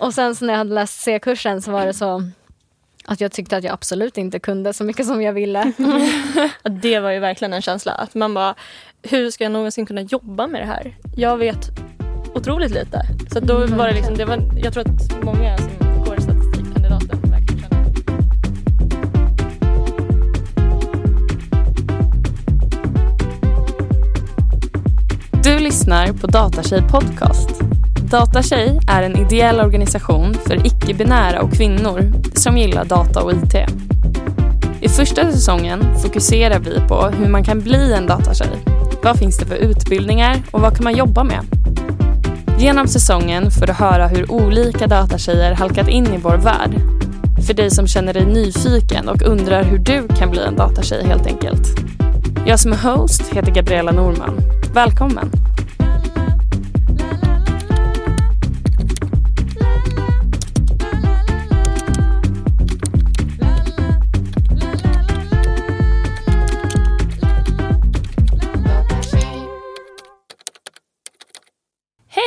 och sen så när jag hade läst C-kursen så var det så att jag tyckte att jag absolut inte kunde så mycket som jag ville. det var ju verkligen en känsla. Att man bara, hur ska jag någonsin kunna jobba med det här? Jag vet otroligt lite. Så då var det liksom, det var, jag tror att många som går statistikkandidaten verkligen känner Du lyssnar på Datatjej Podcast. Datatjej är en ideell organisation för icke-binära och kvinnor som gillar data och IT. I första säsongen fokuserar vi på hur man kan bli en datatjej. Vad finns det för utbildningar och vad kan man jobba med? Genom säsongen får du höra hur olika datatjejer halkat in i vår värld. För dig som känner dig nyfiken och undrar hur du kan bli en datatjej helt enkelt. Jag som är host heter Gabriella Norman. Välkommen!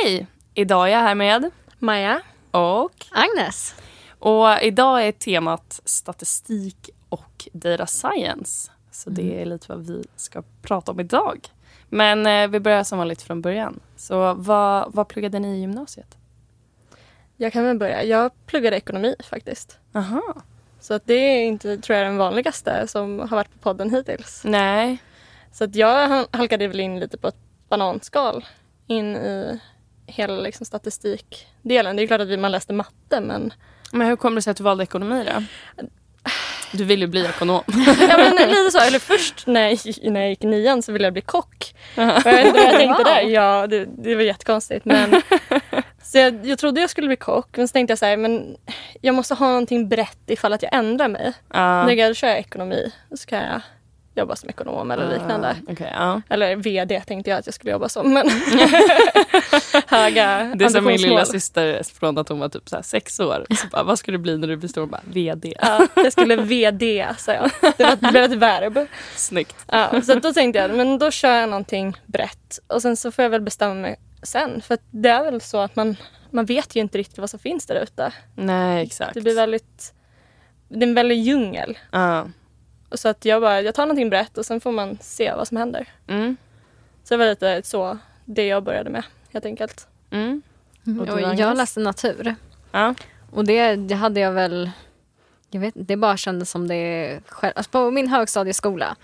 Hej! Idag är jag här med Maja. och Agnes. Och idag är temat statistik och data science. Så det Mm. är lite vad vi ska prata om idag. Men eh, vi börjar som vanligt från början. Så vad, vad pluggade ni i gymnasiet? Jag kan väl börja. Jag pluggade ekonomi faktiskt. Aha. Så att det är inte, tror jag, den vanligaste som har varit på podden hittills. Nej. Så att jag hal- halkade väl in lite på ett bananskal in i hela liksom, statistikdelen. Det är klart att vi- man läste matte men, Men hur kommer det sig att du valde ekonomi då? Du vill ju bli ekonom. ja, men lite så. Eller först när jag, gick- när jag gick nian så ville jag bli kock. Och jag vet inte vad jag tänkte där. Ja, det, det var jättekonstigt. Men, så jag, jag trodde jag skulle bli kock men så tänkte jag så här, men jag måste ha någonting brett ifall att jag ändrar mig. Nu Då kör jag ekonomi så kan jag jobba som ekonom eller liknande. Ah, okej, ja. Eller VD tänkte jag att jag skulle jobba som. Men höga Det är som min lilla syster från att hon var typ så sex år. Så bara, vad ska du bli när du blir stor? Hon Bara, VD. Ja, jag skulle VD, sa jag. Det, var, det blev ett verb. Snyggt. Ja, så då tänkte jag, men då kör jag någonting brett. Och sen så får jag väl bestämma mig sen. För det är väl så att man, man vet ju inte riktigt vad som finns där ute. Nej, exakt. Det blir väldigt... Det är en väldig djungel. Ja. Och Så att jag bara, jag tar någonting brett och sen får man se vad som händer. Mm. Så det var lite så det jag började med, helt enkelt. Mm. Och du, Och Agnes? jag läste natur. Ja. Och det, det hade jag väl... Jag vet det bara kändes som det själv. Alltså på min högstadieskola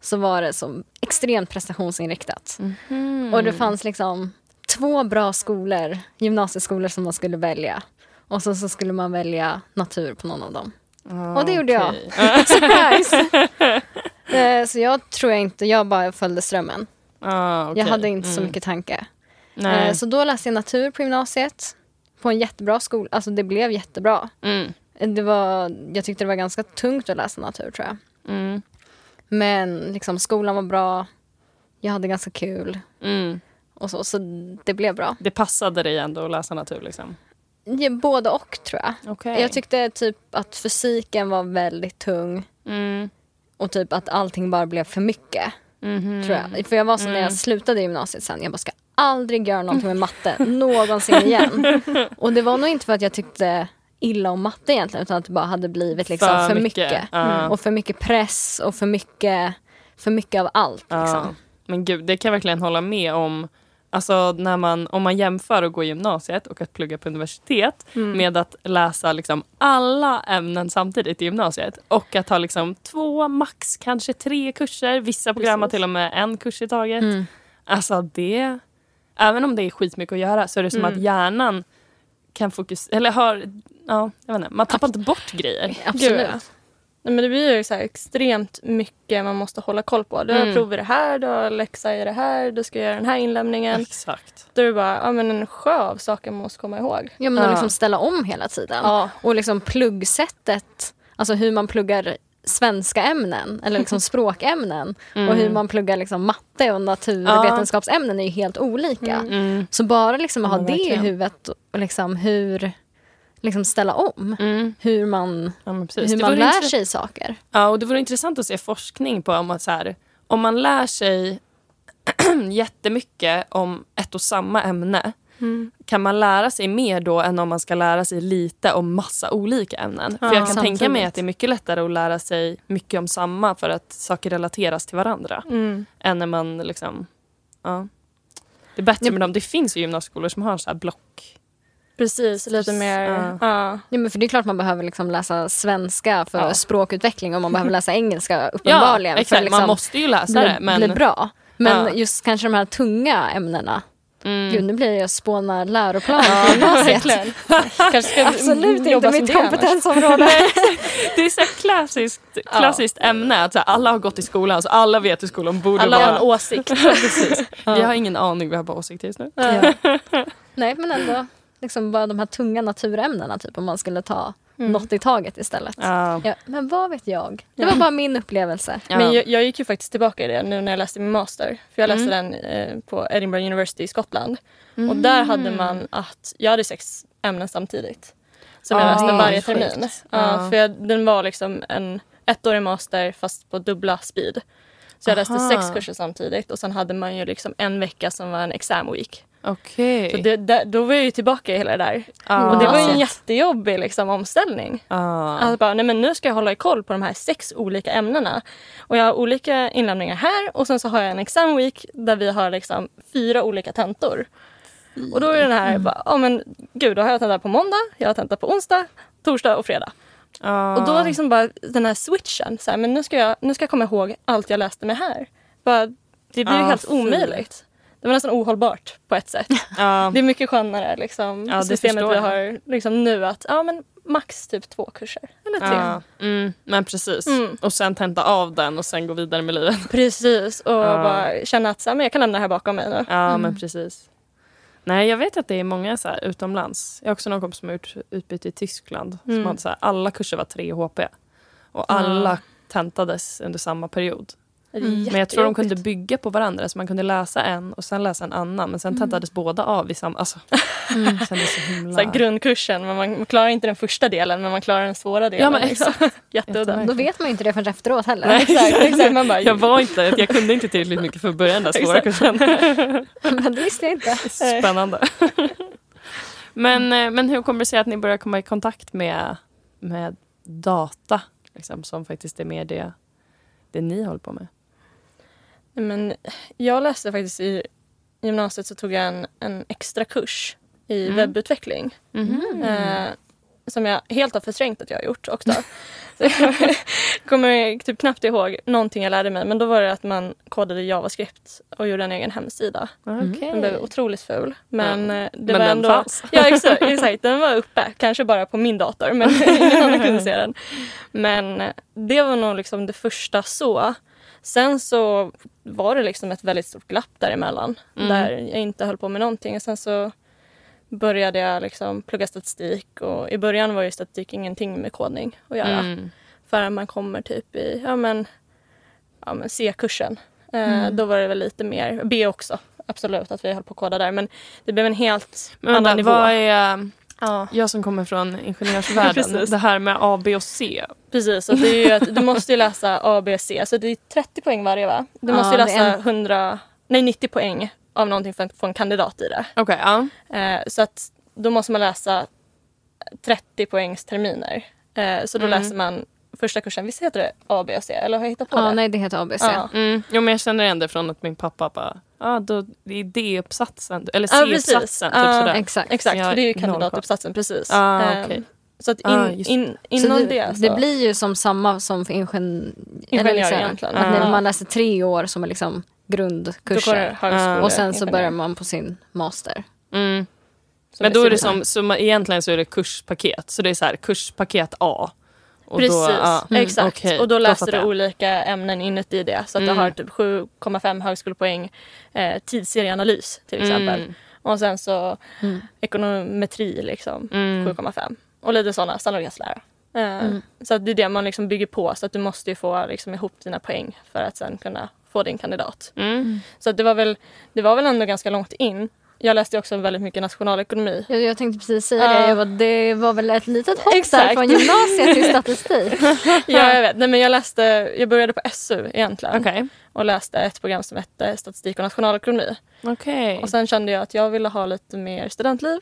så var det som extremt prestationsinriktat. Mhm. Och det fanns liksom två bra skolor, gymnasieskolor som man skulle välja. Och så, så skulle man välja natur på någon av dem. Ah, Och det gjorde jag. okej. Surprise! Eh, så jag tror jag inte, jag bara följde strömmen. Ah, okej. Jag hade inte så Mm. mycket tanke. Eh, Så då läste jag natur på gymnasiet. På en jättebra skola. Alltså det blev jättebra. Mm. Eh, Det var, jag tyckte det var ganska tungt att läsa natur tror jag. Mm. Men liksom, skolan var bra. Jag hade ganska kul. Mm. Och så, så det blev bra. Det passade dig ändå att läsa natur liksom? Ja, både och tror jag. Okej. Jag tyckte typ att fysiken var väldigt tung. Mm. Och typ att allting bara blev för mycket. Mhm. Tror jag. För jag var så när Mm. jag slutade gymnasiet sen. Jag bara ska aldrig göra någonting med matte någonsin igen. Och det var nog inte för att jag tyckte illa om matte egentligen. Utan att det bara hade blivit liksom För för, mycket. mycket. Ja. Och för mycket press och för mycket, för mycket av allt. Ja. Liksom. Men gud, det kan jag verkligen hålla med om. Alltså när man, om man jämför att gå i gymnasiet och att plugga på universitet Mm. med att läsa liksom alla ämnen samtidigt i gymnasiet och att ha liksom två, max kanske tre kurser. Vissa program har till och med en kurs i taget. Mm. Alltså det, även om det är skitmycket att göra så är det som Mm. att hjärnan kan fokusera, eller har, ja, jag vet inte, man tappar inte bort grejer. Absolut. Gud, ja. Nej, men det blir ju så här extremt mycket man måste hålla koll på. Du har Mm. prov i det här, du har läxa i det här, du ska göra den här inlämningen. Exakt. Då är det bara ja, men en sjö av saker man måste komma ihåg. Ja, men Ja. liksom ställa om hela tiden. Ja. Och liksom pluggsättet, alltså hur man pluggar svenska ämnen eller liksom språkämnen och hur man pluggar liksom matte och naturvetenskapsämnen är ju helt olika. Mm. Så bara liksom att ha Ja, det i huvudet och liksom hur liksom ställa om. Mm. Hur man, Ja, hur man lär sig saker. Ja, och det vore intressant att se forskning på om att så här, om man lär sig jättemycket om ett och samma ämne kan man lära sig mer då än om man ska lära sig lite om massa olika ämnen? För jag kan tänka mig samtidigt. att det är mycket lättare att lära sig mycket om samma för att saker relateras till varandra. Mm. Än när man liksom... Ja. Det är bättre Ja. med dem. Det finns ju gymnasieskolor som har så här block. Precis, lite mer... Ja. Ja. Ja, men för det är klart man behöver liksom läsa svenska för Ja. språkutveckling och man behöver läsa engelska uppenbarligen. exakt. för liksom man måste ju läsa bli, det. Men, bli bra. Men Ja. just kanske de här tunga ämnena. Mm. Gud, nu blir jag spåna läroplan Ja, gymnasiet. Kanske ska Absolut jobba inte som mitt kompetensområde. Det är så klassiskt, klassiskt ämne. Att så här, alla har gått i skolan så alla vet hur skolan borde Alla har vara. en åsikt. Precis. Vi har ingen aning, vi har bara åsikter just nu. Ja. Nej, men ändå liksom bara de här tunga naturämnena, typ om man skulle ta något i taget istället. Ja. Ja, men vad vet jag? Det var bara min upplevelse. Ja. Men jag, jag gick ju faktiskt tillbaka i det nu när jag läste min master. För jag läste Mm. den eh, på Edinburgh University i Skottland. Och där hade man att, jag hade sex ämnen samtidigt. Som jag Ah, läste varje termin. Ja, Ja. För jag, den var liksom en ettårig master fast på dubbla speed. Så jag läste Aha. sex kurser samtidigt och sen hade man ju liksom en vecka som var en exam week. Okej. Så det, där- då var jag ju tillbaka i hela det där. Ja. Och det var ju en jättejobbig liksom, omställning. Ja. Att bara, nej men nu ska jag hålla i koll på de här sex olika ämnena. Och jag har olika inlämningar här och sen så har jag en exam week där vi har liksom fyra olika tentor. Och då är den här, bara, ja men gud då har jag tenta på måndag, jag har tenta på onsdag, torsdag och fredag. Ja. Och då liksom bara den här switchen, så här, men nu ska, jag, nu ska jag komma ihåg allt jag läste med här. Bara, det blir ju Ah, helt fy. omöjligt. Det var nästan ohållbart på ett sätt. Ja. Det är mycket skönare liksom, Ja, systemet vi har liksom, nu att ja, men max typ två kurser eller tre. Ja. Mm, men precis. Mm. Och sen tenta av den och sen gå vidare med livet. Precis, och bara känna att så här, men jag kan lämna det här bakom mig nu. Ja, men precis. Nej, jag vet att det är många så här, utomlands. Jag har också någon kompis som har gjort utbyte i Tyskland. Som Mm. hade så här, alla kurser var 3 HP. Och alla tentades under samma period. Är Men jag tror de kunde bygga på varandra. Så man kunde läsa en och sen läsa en annan. Men sen tentades båda av i samma... Alltså, det kändes så himla... så grundkursen, men man klarar inte den första delen men man klarar den svåra delen. Ja, men liksom. Jätteudda. Då vet man ju inte det förrän efteråt heller. Nej. Exakt, exakt. Man bara, Jag var inte, jag kunde inte tillräckligt mycket för att börja den där svåra kursen. Men det visste jag inte. Spännande. men, eh, men hur kommer det sig att ni börjar komma i kontakt med, med data? Liksom, som faktiskt är mer det, det ni håller på med. Men jag läste faktiskt i gymnasiet så tog jag en, en extra kurs i Mm. webbutveckling. Mhm. Eh, som jag helt har förträngt att jag har gjort också. Så jag kommer typ knappt ihåg någonting jag lärde mig. Men då var det att man kodade JavaScript och gjorde en egen hemsida. Okej. Den blev otroligt ful. Men Ja. eh, det Men var den ändå... fanns. Ja exakt, exakt, den var uppe. Kanske bara på min dator men ingen annan kunde se den. Men eh, det var nog liksom det första så. Sen så var det liksom ett väldigt stort glapp däremellan. Mm. Där jag inte höll på med någonting. Och sen så började jag liksom plugga statistik. Och I början var ju statistik ingenting med kodning att göra. Mm. Förrän man kommer typ i ja, men, ja, men C-kursen. Eh, Mm. Då var det väl lite mer, B också. Absolut att vi höll på att koda där. Men det blev en helt Men annan nivå. vad är, Ja, jag som kommer från ingenjörsvärlden, det här med A, B och C. precis. Och det är ju att du måste ju läsa A, B, C. Så det är 30 poäng varje va? Du Ja, måste ju läsa en- 100, nej 90 poäng av någonting för att få en kandidat i det. Okej, ja. Eh, så att då måste man läsa 30 poängs terminer. Eh, så då Mm. läser man första kursen, visst heter det A, B och C? Eller har jag hittat på Ja, det? nej, det heter ABC. Ja. Mm. Jo, men jag känner igen det från att min pappa bara, ja, då, det är D-uppsatsen, eller. C-uppsatsen. Typ Ja, sådär. Exakt. Exakt, för det är ju kandidatuppsatsen precis. Ah, Eh, okej. Så att in, Ah, in, Så inom det, det, så, det blir ju som samma som för ingen... Ingenjör liksom, egentligen. Att när man läser tre år som är liksom grundkurser. Och sen så börjar man på sin master. Mm. Men då är det som, så man, egentligen så är det kurspaket. Så det är så här, kurspaket A. Och Precis, Då, ja, mm, exakt. okej, och då läser fattar du olika ämnen inuti det. Så att Mm. du har typ 7,5 högskolepoäng eh, tidsserieanalys till exempel. Mm. Och sen så Mm. ekonometri liksom, Mm. 7,5. Och lite sådana, sannolikhetslära. Eh, Mm. Så att det är det man liksom bygger på. Så att du måste ju få liksom, ihop dina poäng för att sen kunna få din kandidat. Mm. Så att det, var väl, det var väl ändå ganska långt in jag läste också väldigt mycket nationalekonomi. Jag, jag tänkte precis säga det. Ja. Jag bara, det var väl ett litet hopp där Exakt. från gymnasiet till statistik. Ja, jag vet. Nej, men jag, läste, jag började på SU egentligen Okej. och läste ett program som hette statistik och nationalekonomi. Okej. Och sen kände jag att jag ville ha lite mer studentliv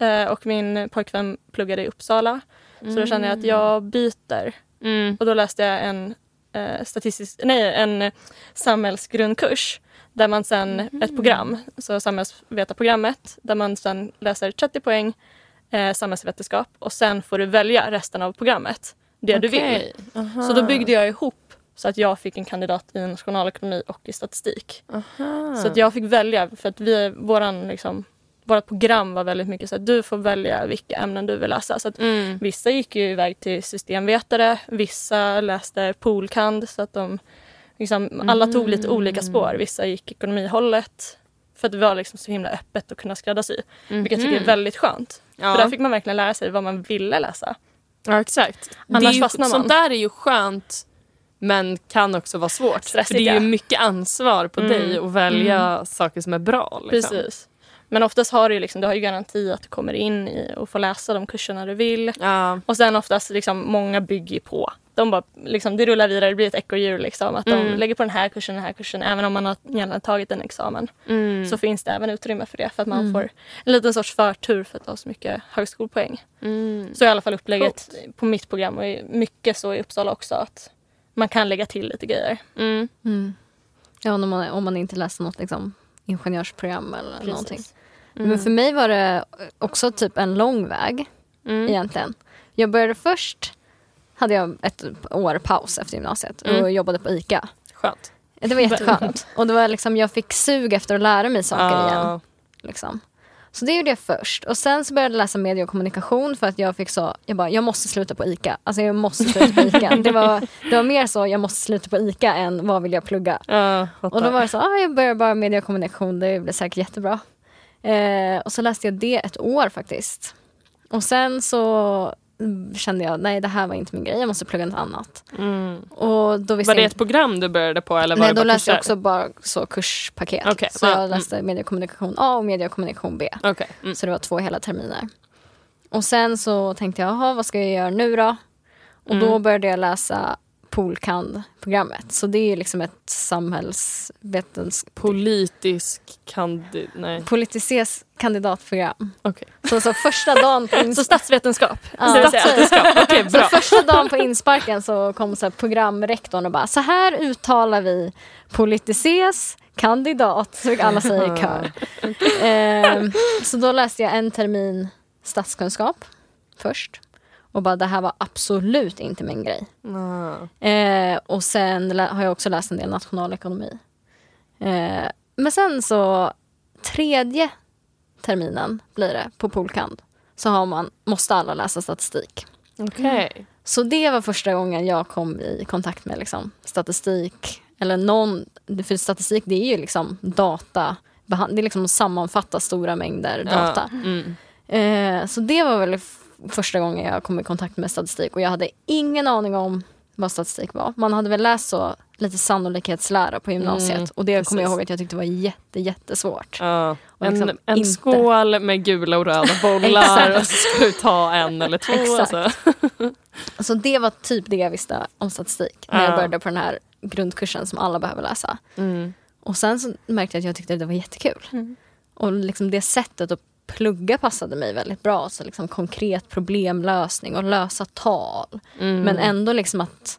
eh, och min pojkvän pluggade i Uppsala. Så då kände jag att jag byter Mm. och då läste jag en, eh, statistisk, nej, en samhällsgrundkurs där man sen, ett program, så samhällsvetarprogrammet, där man sen läser 30 poäng eh, samhällsvetenskap och sen får du välja resten av programmet, det du vill. Aha. Så då byggde jag ihop så att jag fick en kandidat i nationalekonomi och i statistik. Aha. Så att jag fick välja för att vi, våran, liksom, vårat program var väldigt mycket så att du får välja vilka ämnen du vill läsa. Så att Mm. Vissa gick ju iväg till systemvetare, vissa läste polkand så att de liksom, alla tog lite olika spår. Vissa gick ekonomihållet för att det var liksom så himla öppet att kunna skräddarsy. Vilket jag tycker är väldigt skönt. Ja. För där fick man verkligen lära sig vad man ville läsa. Ja, exakt. Annars det är ju, fastnar man. Sånt där är ju skönt men kan också vara svårt. Stressigt, för det är ju mycket ansvar på Mm. dig att välja saker som är bra. Liksom. Precis. Men oftast har du, liksom, du har ju garanti att du kommer in i och får läsa de kurserna du vill. Ja. Och sen oftast, liksom, många bygger på. De bara, liksom, det rullar vidare, det blir ett ekorrhjul. Liksom, att de Mm. lägger på den här kursen, den här kursen. Även om man har gärna tagit en examen Mm. så finns det även utrymme för det. För att man får en liten sorts förtur för att ha så mycket högskolepoäng. Mm. Så i alla fall upplägget på mitt program och är mycket så i Uppsala också. att Man kan lägga till lite grejer. Mm. Mm. Ja, om man, om man inte läser något liksom, ingenjörsprogram eller någonting. Men för mig var det också typ en lång väg Mm. egentligen. Jag började först, hade jag ett år paus efter gymnasiet och Mm. jobbade på ICA. Skönt. Det var jätteskönt. Och det var liksom, jag fick sug efter att lära mig saker Ja. igen. Liksom. Så det gjorde jag först. Och sen så började jag läsa media och kommunikation för att jag fick så, jag bara, jag måste sluta på ICA. Alltså jag måste sluta på ICA. det, var, det var mer så, jag måste sluta på ICA än vad vill jag plugga. Ja, Och då var det så, ah, jag börjar bara media och kommunikation, det blir säkert jättebra. Eh, och så läste jag det ett år faktiskt. Och sen så kände jag, nej det här var inte min grej, jag måste plugga något annat. mm. Och då visste Var det jag ett program du började på? Eller var Nej, då läste jag kurser? också bara så kurspaket. Okej, Så ja, jag mm. läste media och kommunikation A och media och kommunikation B. Okej. Mm. Så det var två hela terminer. Och sen så tänkte jag, jaha vad ska jag göra nu då? Och då Mm. började jag läsa Polkand-programmet. Så det är liksom ett samhällsvetenskap... Politisk kandid... Nej. Kandidatprogram. Okej. Så, så första dagen på Så ins- statsvetenskap. Ja. Statsvetenskap. Så bra. första dagen på insparken så kom så här programrektorn och bara så här uttalar vi Politices kandidat. Så fick alla säga i kör. Ehm, så då läste jag en termin statskunskap först. Och bara det här var absolut inte min grej. Ah. Eh, och sen har jag också läst en del nationalekonomi. Eh, men sen så tredje terminen blir det på Polkand. Så har man, måste alla läsa statistik. Okej. Så det var första gången jag kom i kontakt med liksom, statistik. Eller någon, för statistik det är ju liksom data. Det är liksom att sammanfatta stora mängder data. Ja. Mm. Eh, så det var väl första gången jag kom i kontakt med statistik och jag hade ingen aning om vad statistik var. Man hade väl läst så lite sannolikhetslära på gymnasiet Mm, och det kommer jag ihåg att jag tyckte var jätte, jättesvårt. Ja. Och En, liksom en inte- skål med gula och röda bollar och så ska du ta en eller två. Exakt. Alltså. Så det var typ det jag visste om statistik när jag Ja. började på den här grundkursen som alla behöver läsa. Mm. Och sen så märkte jag att jag tyckte att det var jättekul. Mm. Och liksom det sättet att plugga passade mig väldigt bra. Så liksom konkret problemlösning och lösa tal. Mm. Men ändå liksom att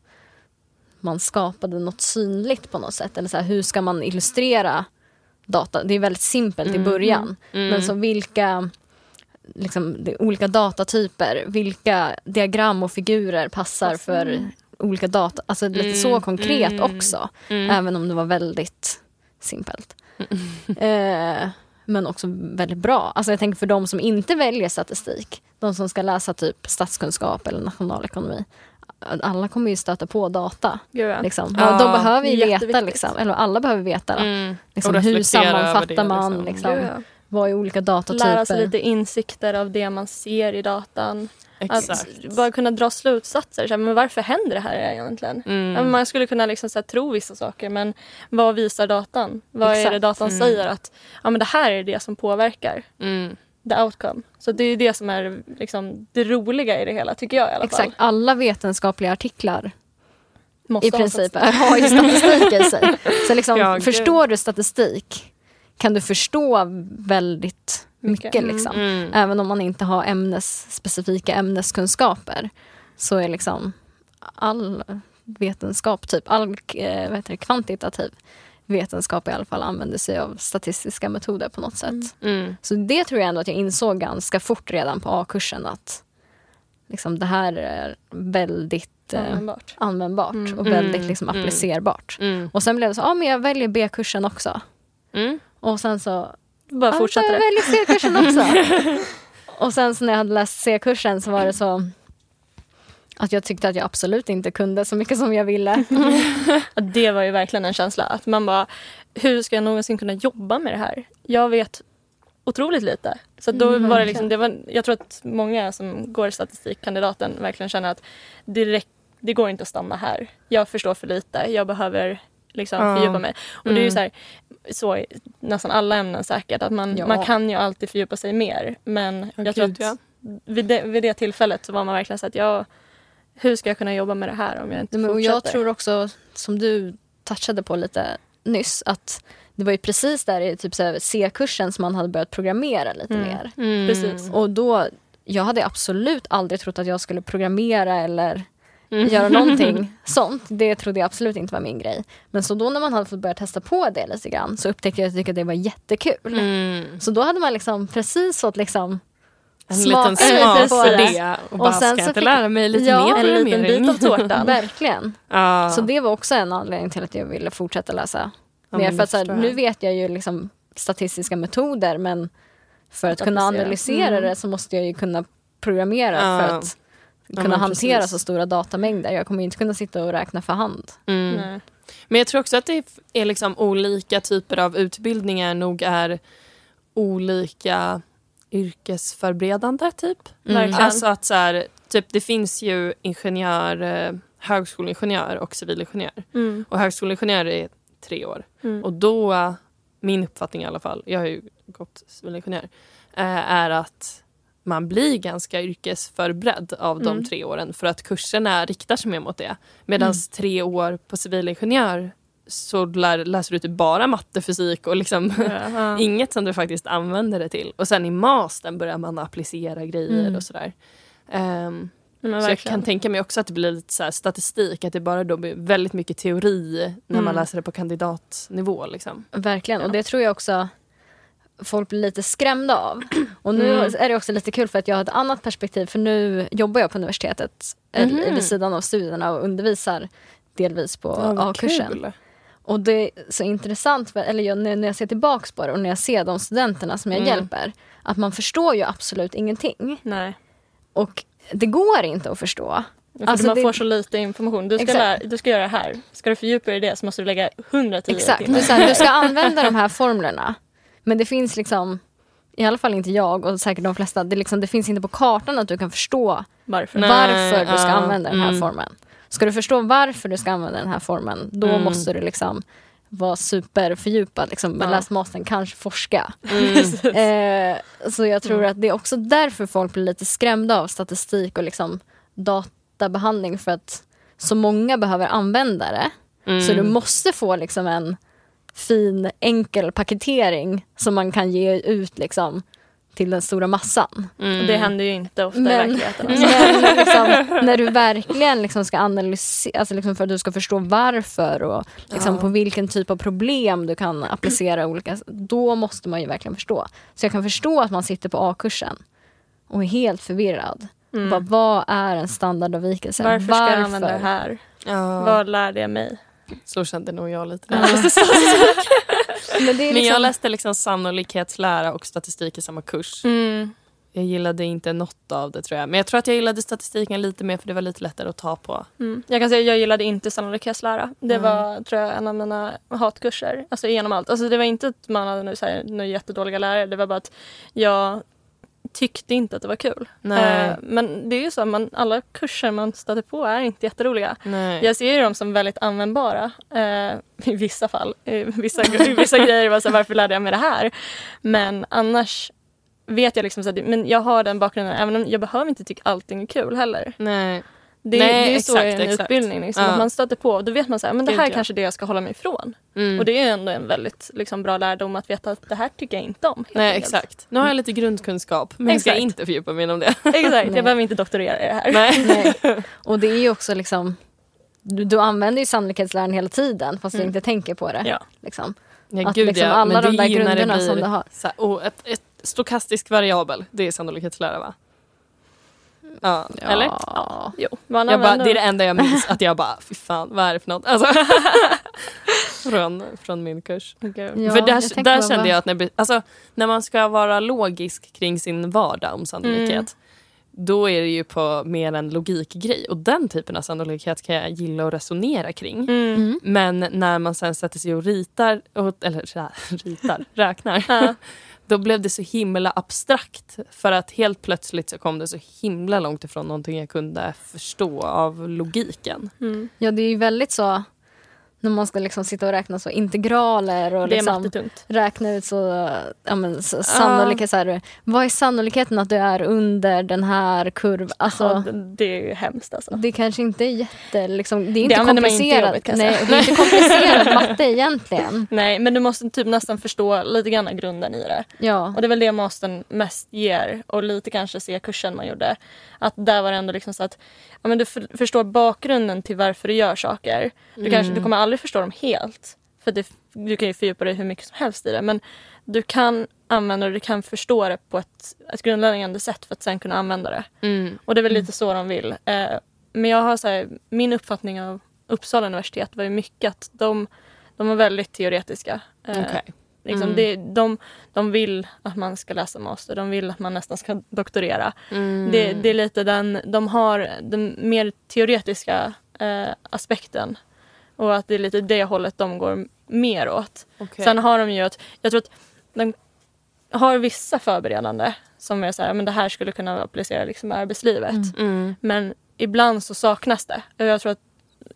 man skapade något synligt på något sätt. Eller så här, hur ska man illustrera data? Det är väldigt simpelt i början. Mm. Men så vilka liksom, olika datatyper, vilka diagram och figurer passar för olika data. Alltså lite så Mm, konkret mm, också. Mm. Även om det var väldigt simpelt. eh, men också väldigt bra. Alltså jag tänker för de som inte väljer statistik, de som ska läsa typ statskunskap eller nationalekonomi. Alla kommer ju stöta på data. Gud. Liksom. Ja, de behöver ju veta, liksom, eller alla behöver veta. Mm. Liksom, hur sammanfattar det, man? liksom. Liksom, Gud, ja. vad är olika datatyper? Lära sig lite insikter av det man ser i datan. Exakt. Att bara kunna dra slutsatser. Så här, men varför händer det här egentligen? Mm. Man skulle kunna liksom, så här, tro vissa saker men vad visar datan? Vad är det Exakt. datan Mm. säger att ja, men det här är det som påverkar Mm. the outcome? Så det är det som är liksom, det roliga i det hela tycker jag i alla Exakt, fall. alla vetenskapliga artiklar Måste i princip har ju statistik i sig. Så liksom, Ja, förstår du statistik kan du förstå väldigt mycket. Mm. Liksom. Mm. Även om man inte har ämnes, specifika ämneskunskaper så är liksom all vetenskap, typ all eh, vad heter det, kvantitativ vetenskap i alla fall använder sig av statistiska metoder på något sätt. Mm. Mm. Så det tror jag ändå att jag insåg ganska fort redan på A-kursen att liksom, det här är väldigt eh, Användbart. användbart Mm. och väldigt Mm. liksom, Mm. applicerbart. Mm. Och sen blev det så, ja men jag väljer B-kursen också. Mm. Och sen så, Bara ja, jag det. väljer C-kursen också. och sen så när jag hade läst C-kursen så var det så att jag tyckte att jag absolut inte kunde så mycket som jag ville. Det var ju verkligen en känsla. Att man bara, hur ska jag någonsin kunna jobba med det här? Jag vet otroligt lite. Så då Mm, var det liksom, det var, jag tror att många som går statistikkandidaten verkligen känner att det, räck, det går inte att stanna här. Jag förstår för lite. Jag behöver liksom fördjupa mig. Och det är ju så, här, så i nästan alla ämnen säkert. Att man, Ja. man kan ju alltid fördjupa sig mer. Men Ja, jag tror att vid, det, vid det tillfället så var man verkligen så att jag, hur ska jag kunna jobba med det här om jag inte men, och fortsätter? jag tror också, som du touchade på lite nyss, att det var ju precis där i typ C-kursen som man hade börjat programmera lite Mm. mer. Mm. Precis. Och då, jag hade absolut aldrig trott att jag skulle programmera eller Mm. göra någonting sånt. Det trodde jag absolut inte var min grej. Men så då när man hade fått börja testa på det lite grann så upptäckte jag att jag tyckte att det var jättekul. Mm. Så då hade man liksom precis fått liksom En Smaka liten lite smak på för det. Och, bara, sen ska jag inte lära mig lite Ja, mer en liten bit av tårtan. verkligen. ja. Så det var också en anledning till att jag ville fortsätta läsa Ja, mer. För att, så här, nu vet jag ju liksom statistiska metoder men för att, kunna analysera Mm. det så måste jag ju kunna programmera Ja. för att kunna men hantera precis. så stora datamängder. Jag kommer inte kunna sitta och räkna för hand. Mm. Nej. Men jag tror också att det är liksom olika typer av utbildningar nog är olika yrkesförberedande typ. Verkligen. Alltså att så här, typ det finns ju ingenjör, eh, högskoleingenjör och civilingenjör. Mm. Och högskoleingenjör är tre år. Mm. Och då, min uppfattning i alla fall, jag har ju gått civilingenjör, eh, är att man blir ganska yrkesförberedd av de Mm. tre åren för att kurserna riktar sig mer mot det. Medan Mm. tre år på civilingenjör så lär, läser du typ bara matte, fysik och liksom Ja. inget som du faktiskt använder det till. Och sen i mastern börjar man applicera grejer Mm. och sådär. Men så jag kan tänka mig också att det blir lite så statistik, att det bara då blir väldigt mycket teori när man Mm. läser det på kandidatnivå. Liksom. Verkligen. Ja. Och det tror jag också folk blir lite skrämda av. Och nu Mm. är det också lite kul för att jag har ett annat perspektiv för nu jobbar jag på universitetet Mhm. vid sidan av studierna och undervisar delvis på A-kursen. Och det är så intressant, eller jag, när jag ser tillbaks på det och när jag ser de studenterna som jag Mm. hjälper, att man förstår ju absolut ingenting. Nej. Och det går inte att förstå. För Alltså man det- får så lite information. Du ska, lära, du ska göra det här. Ska du fördjupa dig i det så måste du lägga 110 Exakt, timmar. du ska använda de här formlerna. Men det finns liksom, i alla fall inte jag och säkert de flesta, det, liksom, det finns inte på kartan att du kan förstå Varför? Nej. varför du ska ja, använda den här mm. formen. Ska du förstå varför du ska använda den här formen, då Mm. måste du liksom vara superfördjupad, liksom, Ja. läs mastern, kanske forska. Mm. Eh, så jag tror att det är också därför folk blir lite skrämda av statistik och liksom databehandling för att så många behöver använda det. Så du Mm. måste få liksom en fin enkel paketering som man kan ge ut liksom till den stora massan. Mm. Och det händer ju inte ofta i Men, verkligheten. Alltså. men liksom, när du verkligen liksom ska analysera, alltså liksom för att du ska förstå varför och liksom Ja. på vilken typ av problem du kan applicera olika, då måste man ju verkligen förstå. Så jag kan förstå att man sitter på A-kursen och är helt förvirrad. Mm. Bara, vad är en standardavvikelse? Varför ska jag använda det här? Ja, Vad lärde jag mig? så kände nog jag lite. Ja. där. Men, det är Men jag liksom, läste liksom sannolikhetslära och statistik i samma kurs. Mm. Jag gillade inte något av det tror jag. Men jag tror att jag gillade statistiken lite mer för det var lite lättare att ta på. Mm. Jag kan säga jag gillade inte sannolikhetslära. Det Mm. var tror jag en av mina hatkurser. Alltså genom allt. Alltså, det var inte att man hade några jättedåliga lärare. Det var bara att jag tyckte inte att det var kul. Nej. Eh, men det är ju så, man, alla kurser man stöter på är inte jätteroliga. Nej. Jag ser ju dem som väldigt användbara eh, i vissa fall. I vissa, i vissa grejer var så varför lärde jag mig det här? Men annars vet jag liksom så att, men jag har den bakgrunden även om jag behöver inte tycka allting är kul heller. Nej. Det, Nej, det är ju så i exakt, en exakt. utbildning. Liksom, Ja. att man stöter på då vet man så här, men det här är ja. kanske det jag ska hålla mig ifrån. Mm. Och det är ändå en väldigt liksom, bra lärdom att veta att det här tycker jag inte om. helt Nej enkelt. exakt. Nu har jag lite grundkunskap men jag ska Exakt. inte fördjupa mig inom det. Exakt, Nej. jag behöver inte doktorera i det här. Nej. Nej. Och det är ju också liksom, du, du använder ju sannolikhetsläran hela tiden fast du Mm. inte tänker på det. Ja. Liksom. Ja, Att gud, liksom ja. alla Men de där grunderna som du har. Så här, oh, ett, ett stokastisk variabel, det är sannolikhetslära va? Ja, eller? Ja. Jo, man Jag bara, det är det enda jag minns, att jag bara, fy fan, vad är det för något? Alltså, från, från min kurs. Gud. Ja, för där, där bara, kände jag att när, alltså, när man ska vara logisk kring sin vardag om sannolikhet, Mm. då är det ju på mer en logikgrej. Och den typen av sannolikhet kan jag gilla att resonera kring. Mm. Mm. Men när man sen sätter sig och ritar, och, eller så här, ritar, räknar, Ja då blev det så himla abstrakt. För att helt plötsligt så kom det så himla långt ifrån någonting jag kunde förstå av logiken. Mm. ja, det är ju väldigt så när man ska liksom sitta och räkna så integraler och Det liksom räkna ut så, ja, men, så sannolikhet. Så här, vad är sannolikheten att du är under den här kurvan? Alltså, Ja, det, det är ju hemskt alltså. Det kanske inte är jätte... Liksom, det är inte använder man inte komplicerat. jobbet, Nej, det är inte komplicerad matte egentligen. Nej, men du måste typ nästan förstå lite grann grunden i det. Ja. Och det är väl det mastern mest ger och lite kanske se kursen man gjorde. Att där var det ändå liksom så att ja, men du för, förstår bakgrunden till varför du gör saker. Du, kanske, du kommer aldrig förstå dem helt. För det, du kan ju fördjupa dig hur mycket som helst i det. Men du kan använda det, du kan förstå det på ett, ett grundläggande sätt för att sen kunna använda det. Mm. Och det är väl lite så de vill. Eh, men jag har så här, min uppfattning av Uppsala universitet var ju mycket att de, de var väldigt teoretiska. Eh, Okej. liksom Mm. det, de, de vill att man ska läsa master, de vill att man nästan ska doktorera. Mm. Det, det är lite den, de har den mer teoretiska eh, aspekten. Och att det är lite det hållet de går mer åt. Okej. Sen har de ju att, jag tror att de har vissa förberedande som är så här, men det här skulle kunna applicera liksom i arbetslivet. Mm. Mm. Men ibland så saknas det. Och jag tror att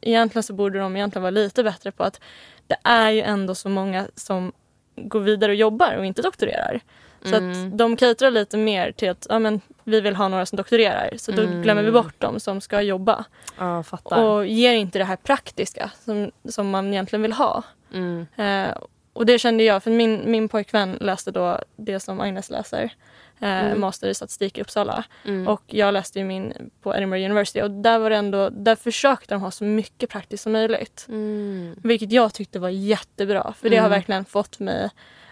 egentligen så borde de egentligen vara lite bättre på att det är ju ändå så många som går vidare och jobbar och inte doktorerar. Så Mm. att de caterar lite mer till att ja, men, vi vill ha några som doktorerar. Så då Mm. glömmer vi bort dem som ska jobba. Ja. Och ger inte det här praktiska som, som man egentligen vill ha. Mm. Eh, och det kände jag, för min, min pojkvän läste då det som Agnes läser. Eh, Mm. Master i statistik i Uppsala. Mm. Och jag läste min på Edinburgh University och där var det ändå, där försökte de ha så mycket praktiskt som möjligt. Mm. Vilket jag tyckte var jättebra för det har Mm. verkligen fått mig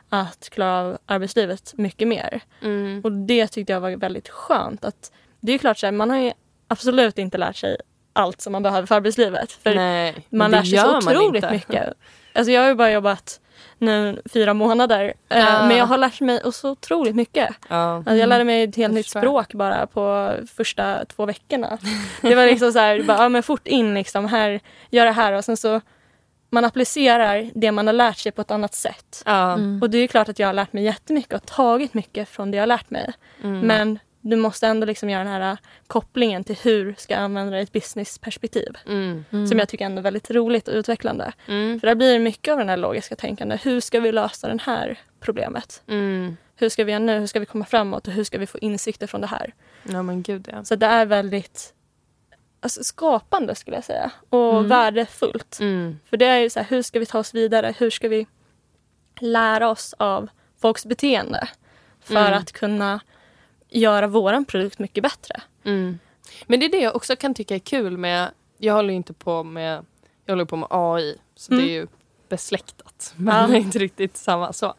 att klara av arbetslivet mycket mer. Mm. Och det tyckte jag var väldigt skönt. Att, det är klart så här, man har ju absolut inte lärt sig allt som man behöver för arbetslivet. För Nej, man lär sig så otroligt mycket. Alltså jag har ju bara jobbat nu fyra månader eh, Ja. men jag har lärt mig så otroligt mycket. Ja. Alltså jag lärde mig ett helt nytt språk bara på första två veckorna. Det var liksom så här, bara, ja, men fort in liksom, här, gör det här och sen så man applicerar det man har lärt sig på ett annat sätt. Ja. Mm. Och det är klart att jag har lärt mig jättemycket och tagit mycket från det jag har lärt mig. Mm. Men du måste ändå liksom göra den här äh, kopplingen till hur ska jag använda det i ett businessperspektiv. Mm. Mm. Som jag tycker ändå är väldigt roligt och utvecklande. Mm. För där blir det mycket av den här logiska tänkande. Hur ska vi lösa det här problemet? Mm. Hur ska vi göra nu? Hur ska vi komma framåt? Och hur ska vi få insikter från det här? Ja men gud ja. Så det är väldigt alltså, skapande skulle jag säga. Och Mm. värdefullt. Mm. För det är ju så här, hur ska vi ta oss vidare? Hur ska vi lära oss av folks beteende? För Mm. att kunna göra våran produkt mycket bättre. Mm. Men det är det jag också kan tycka är kul med, jag håller ju inte på med, jag håller på med AI, så Mm. det är ju besläktat. Men inte riktigt samma så.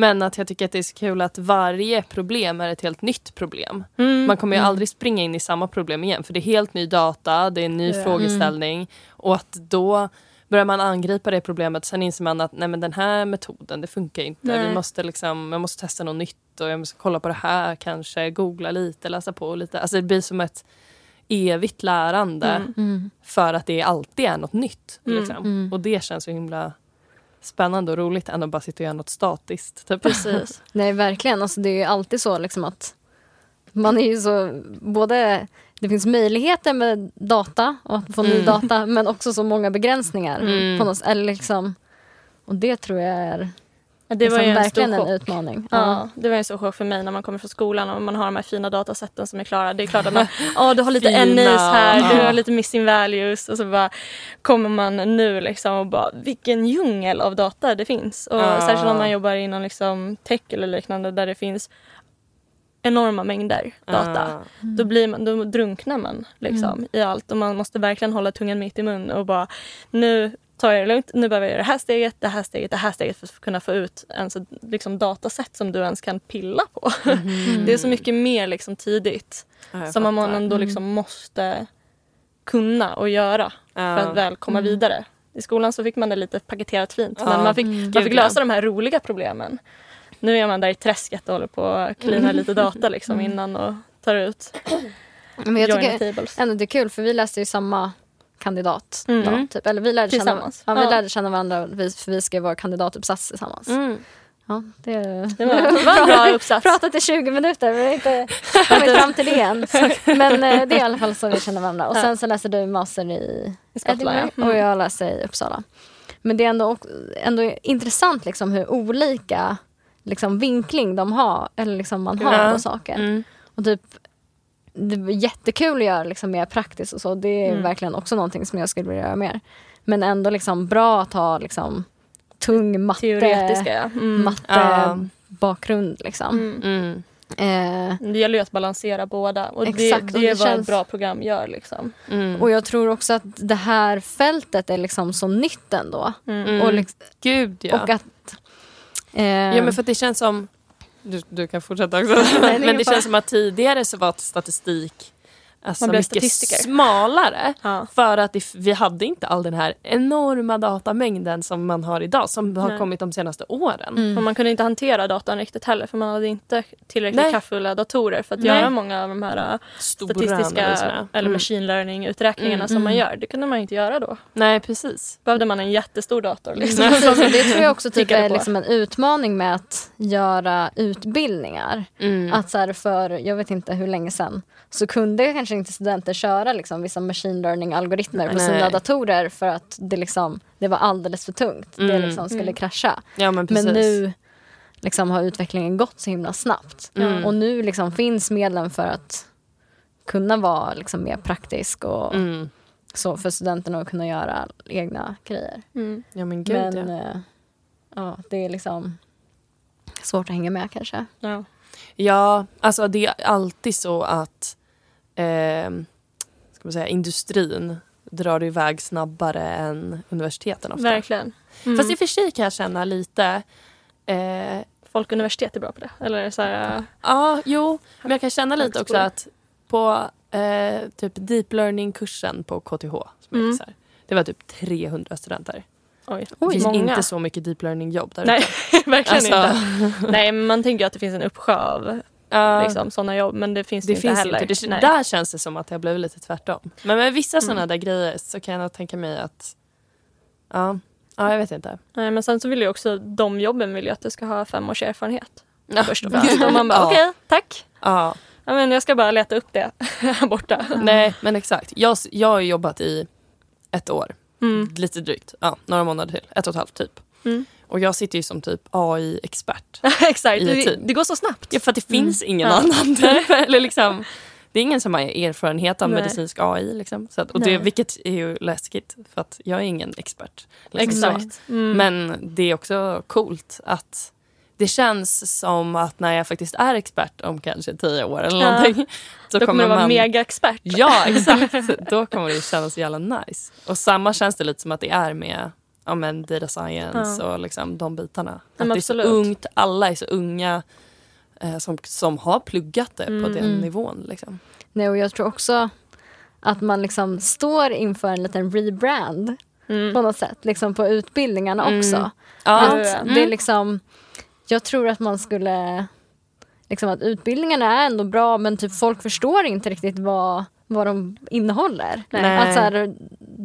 Men att jag tycker att det är så kul att varje problem är ett helt nytt problem. Man kommer ju Mm. aldrig springa in i samma problem igen för det är helt ny data, det är en ny Ja. frågeställning och att då börjar man angripa det problemet sen inser man att nej men den här metoden det funkar inte. Nej. Vi måste liksom, jag måste testa något nytt och jag måste kolla på det här kanske, googla lite, läsa på lite. Alltså det blir som ett evigt lärande Mm. Mm. för att det alltid är något nytt. Mm. Liksom. Mm. Och det känns så himla spännande och roligt än att bara sitta och göra något statiskt. Typ. Precis. Nej, verkligen. Alltså, det är ju alltid så liksom att man är ju så... Både, det finns möjligheter med data och att få ny Mm. data men också så många begränsningar. Mm. På något, eller liksom, och det tror jag är Det var liksom ju en verkligen stor en utmaning. Ja, det var en stor chock för mig när man kommer från skolan och man har de här fina datasätten som är klara. Det är klart att man, ja du har lite Fina, NIs här, du ja. har lite missing values och så bara kommer man nu liksom och bara vilken djungel av data det finns. Och Ja. särskilt om man jobbar inom liksom tech eller liknande där det finns enorma mängder data. Ah. Då, blir man, då drunknar man liksom, i allt och man måste verkligen hålla tungan mitt i mun och bara nu jag det lugnt, nu behöver jag göra det här steget, det här steget, det här steget för att kunna få ut en så, liksom, datasätt som du ens kan pilla på. Det är så mycket mer liksom, tidigt Ja, som man ändå liksom måste kunna och göra för Ja. att väl komma vidare. I skolan så fick man det lite paketerat fint Ja. men man fick, Mm. man fick lösa de här roliga problemen. Nu är man där i träsket och håller på att klina lite data liksom Mm. innan och tar ut Men jag tycker ändå det är kul för vi läste ju samma kandidat. Mm. Då, typ. Eller vi lärde känna, ja, vi Ja. lärde känna varandra vi- för vi skrev vår kandidatuppsats tillsammans. Mm. Ja, det, Det var, det var en bra uppsats. pratat i 20 minuter, vi har inte kommit fram till det än. Men eh, det är i alla fall så vi känner varandra. Och sen så läser du master i I Skottland, ja. Edinburgh Mm. och jag läser i Uppsala. Men det är ändå, också- ändå intressant liksom hur olika liksom, vinkling de har, eller liksom man har Ja. på saker. Mm. Och typ, det är jättekul att göra liksom mer praktiskt och så. Det är Mm. verkligen också någonting som jag skulle vilja göra mer. Men ändå liksom bra att ha liksom, tung matte, Teoretiska ja. Mm. matte Ja. bakgrund. Liksom. Mm. Mm. Eh, Det gäller ju att balansera båda och Exakt, det, och det det är vad känns- ett bra program gör. Liksom. Mm. och jag tror också att det här fältet är liksom så nytt ändå. Mm. Och, liksom, Gud ja. och att... Eh, Ja men för att det känns som, du, du kan fortsätta också, Nej, men det känns som att tidigare så var statistik alltså Man blev mycket statistiker. smalare. Ja. För att vi hade inte all den här enorma datamängden som man har idag som har Nej. kommit de senaste åren. mm. Och man kunde inte hantera datan riktigt heller för man hade inte tillräckligt Nej. kraftfulla datorer för att Nej. göra många av de här äh, Stora statistiska eller Mm. machine learning-uträkningarna Mm. som man Mm. gör. Det kunde man inte göra då. Nej precis. Behövde man en jättestor dator. Liksom. Det tror jag också typ är liksom en utmaning med att göra utbildningar. Mm. Att så här för, jag vet inte hur länge sedan, så kunde kanske inte studenter köra liksom vissa machine learning-algoritmer på Nej. sina datorer för att det, liksom, det var alldeles för tungt. Det Mm. liksom skulle Mm. krascha. ja men. Men nu liksom har utvecklingen gått så himla snabbt. Mm. Och nu liksom finns medlen för att kunna vara liksom mer praktisk och Mm. så för studenterna att kunna göra egna grejer. Mm. Ja men gud Men ja. eh, ja, det är liksom svårt att hänga med kanske. Ja. Ja, alltså det är alltid så att eh, ska man säga, industrin drar iväg snabbare än universiteten ofta. Verkligen. Mm. Fast i och för sig kan jag känna lite eh, Folkuniversitet är bra på det. Eller så här, äh, Ja, jo. Men jag kan känna lite också att på eh, typ deep learning-kursen på KTH, som Mm. gissar, det var typ 300 studenter. oj, det finns många. inte så mycket deep learning-jobb där Nej, verkligen Alltså, inte. Nej, man tänker att det finns en uppsjö av ja, liksom, sådana jobb, men det finns det inte finns heller. inte. Det, där känns det som att det har blivit lite tvärtom. Men med vissa Mm. sådana där grejer så kan jag tänka mig att... Ja, ja jag vet inte. Nej, men sen så vill ju också de jobben vill ju att du ska ha fem års erfarenhet. Ja. Först och främst. Och man bara Ja. okej, tack. Ja, Ja, men jag ska bara leta upp det här borta. nej men exakt. Jag, jag har jobbat i ett år, Mm. lite drygt. Ja, några månader till. Ett och ett halvt typ. Mm. Och jag sitter ju som typ AI-expert. Exakt, ett det, går så snabbt. Ja, för att det finns ingen Ja. annan. Typ. Eller liksom, det är ingen som har erfarenhet av Nej. medicinsk AI. Liksom. Så att, och det, vilket är ju läskigt, för att jag är ingen expert. Liksom. Exakt. Mm. Men det är också coolt att det känns som att när jag faktiskt är expert om kanske tio år eller Ja. någonting. Så Då kommer du vara man... mega-expert. Ja, exakt. Då kommer det kännas jävla nice. Och samma känns det lite som att det är med ja, men data science och liksom de bitarna. Att men det är så ungt, alla är så unga eh, som, som har pluggat det på Mm. den Mm. nivån. Liksom. Nej, och jag tror också att man liksom står inför en liten rebrand. Mm. på något sätt, liksom på utbildningarna Mm. också. Ja. Att Mm. det är liksom, jag tror att man skulle, liksom att utbildningarna är ändå bra men typ folk förstår inte riktigt vad, vad de innehåller. Nej. Att så här,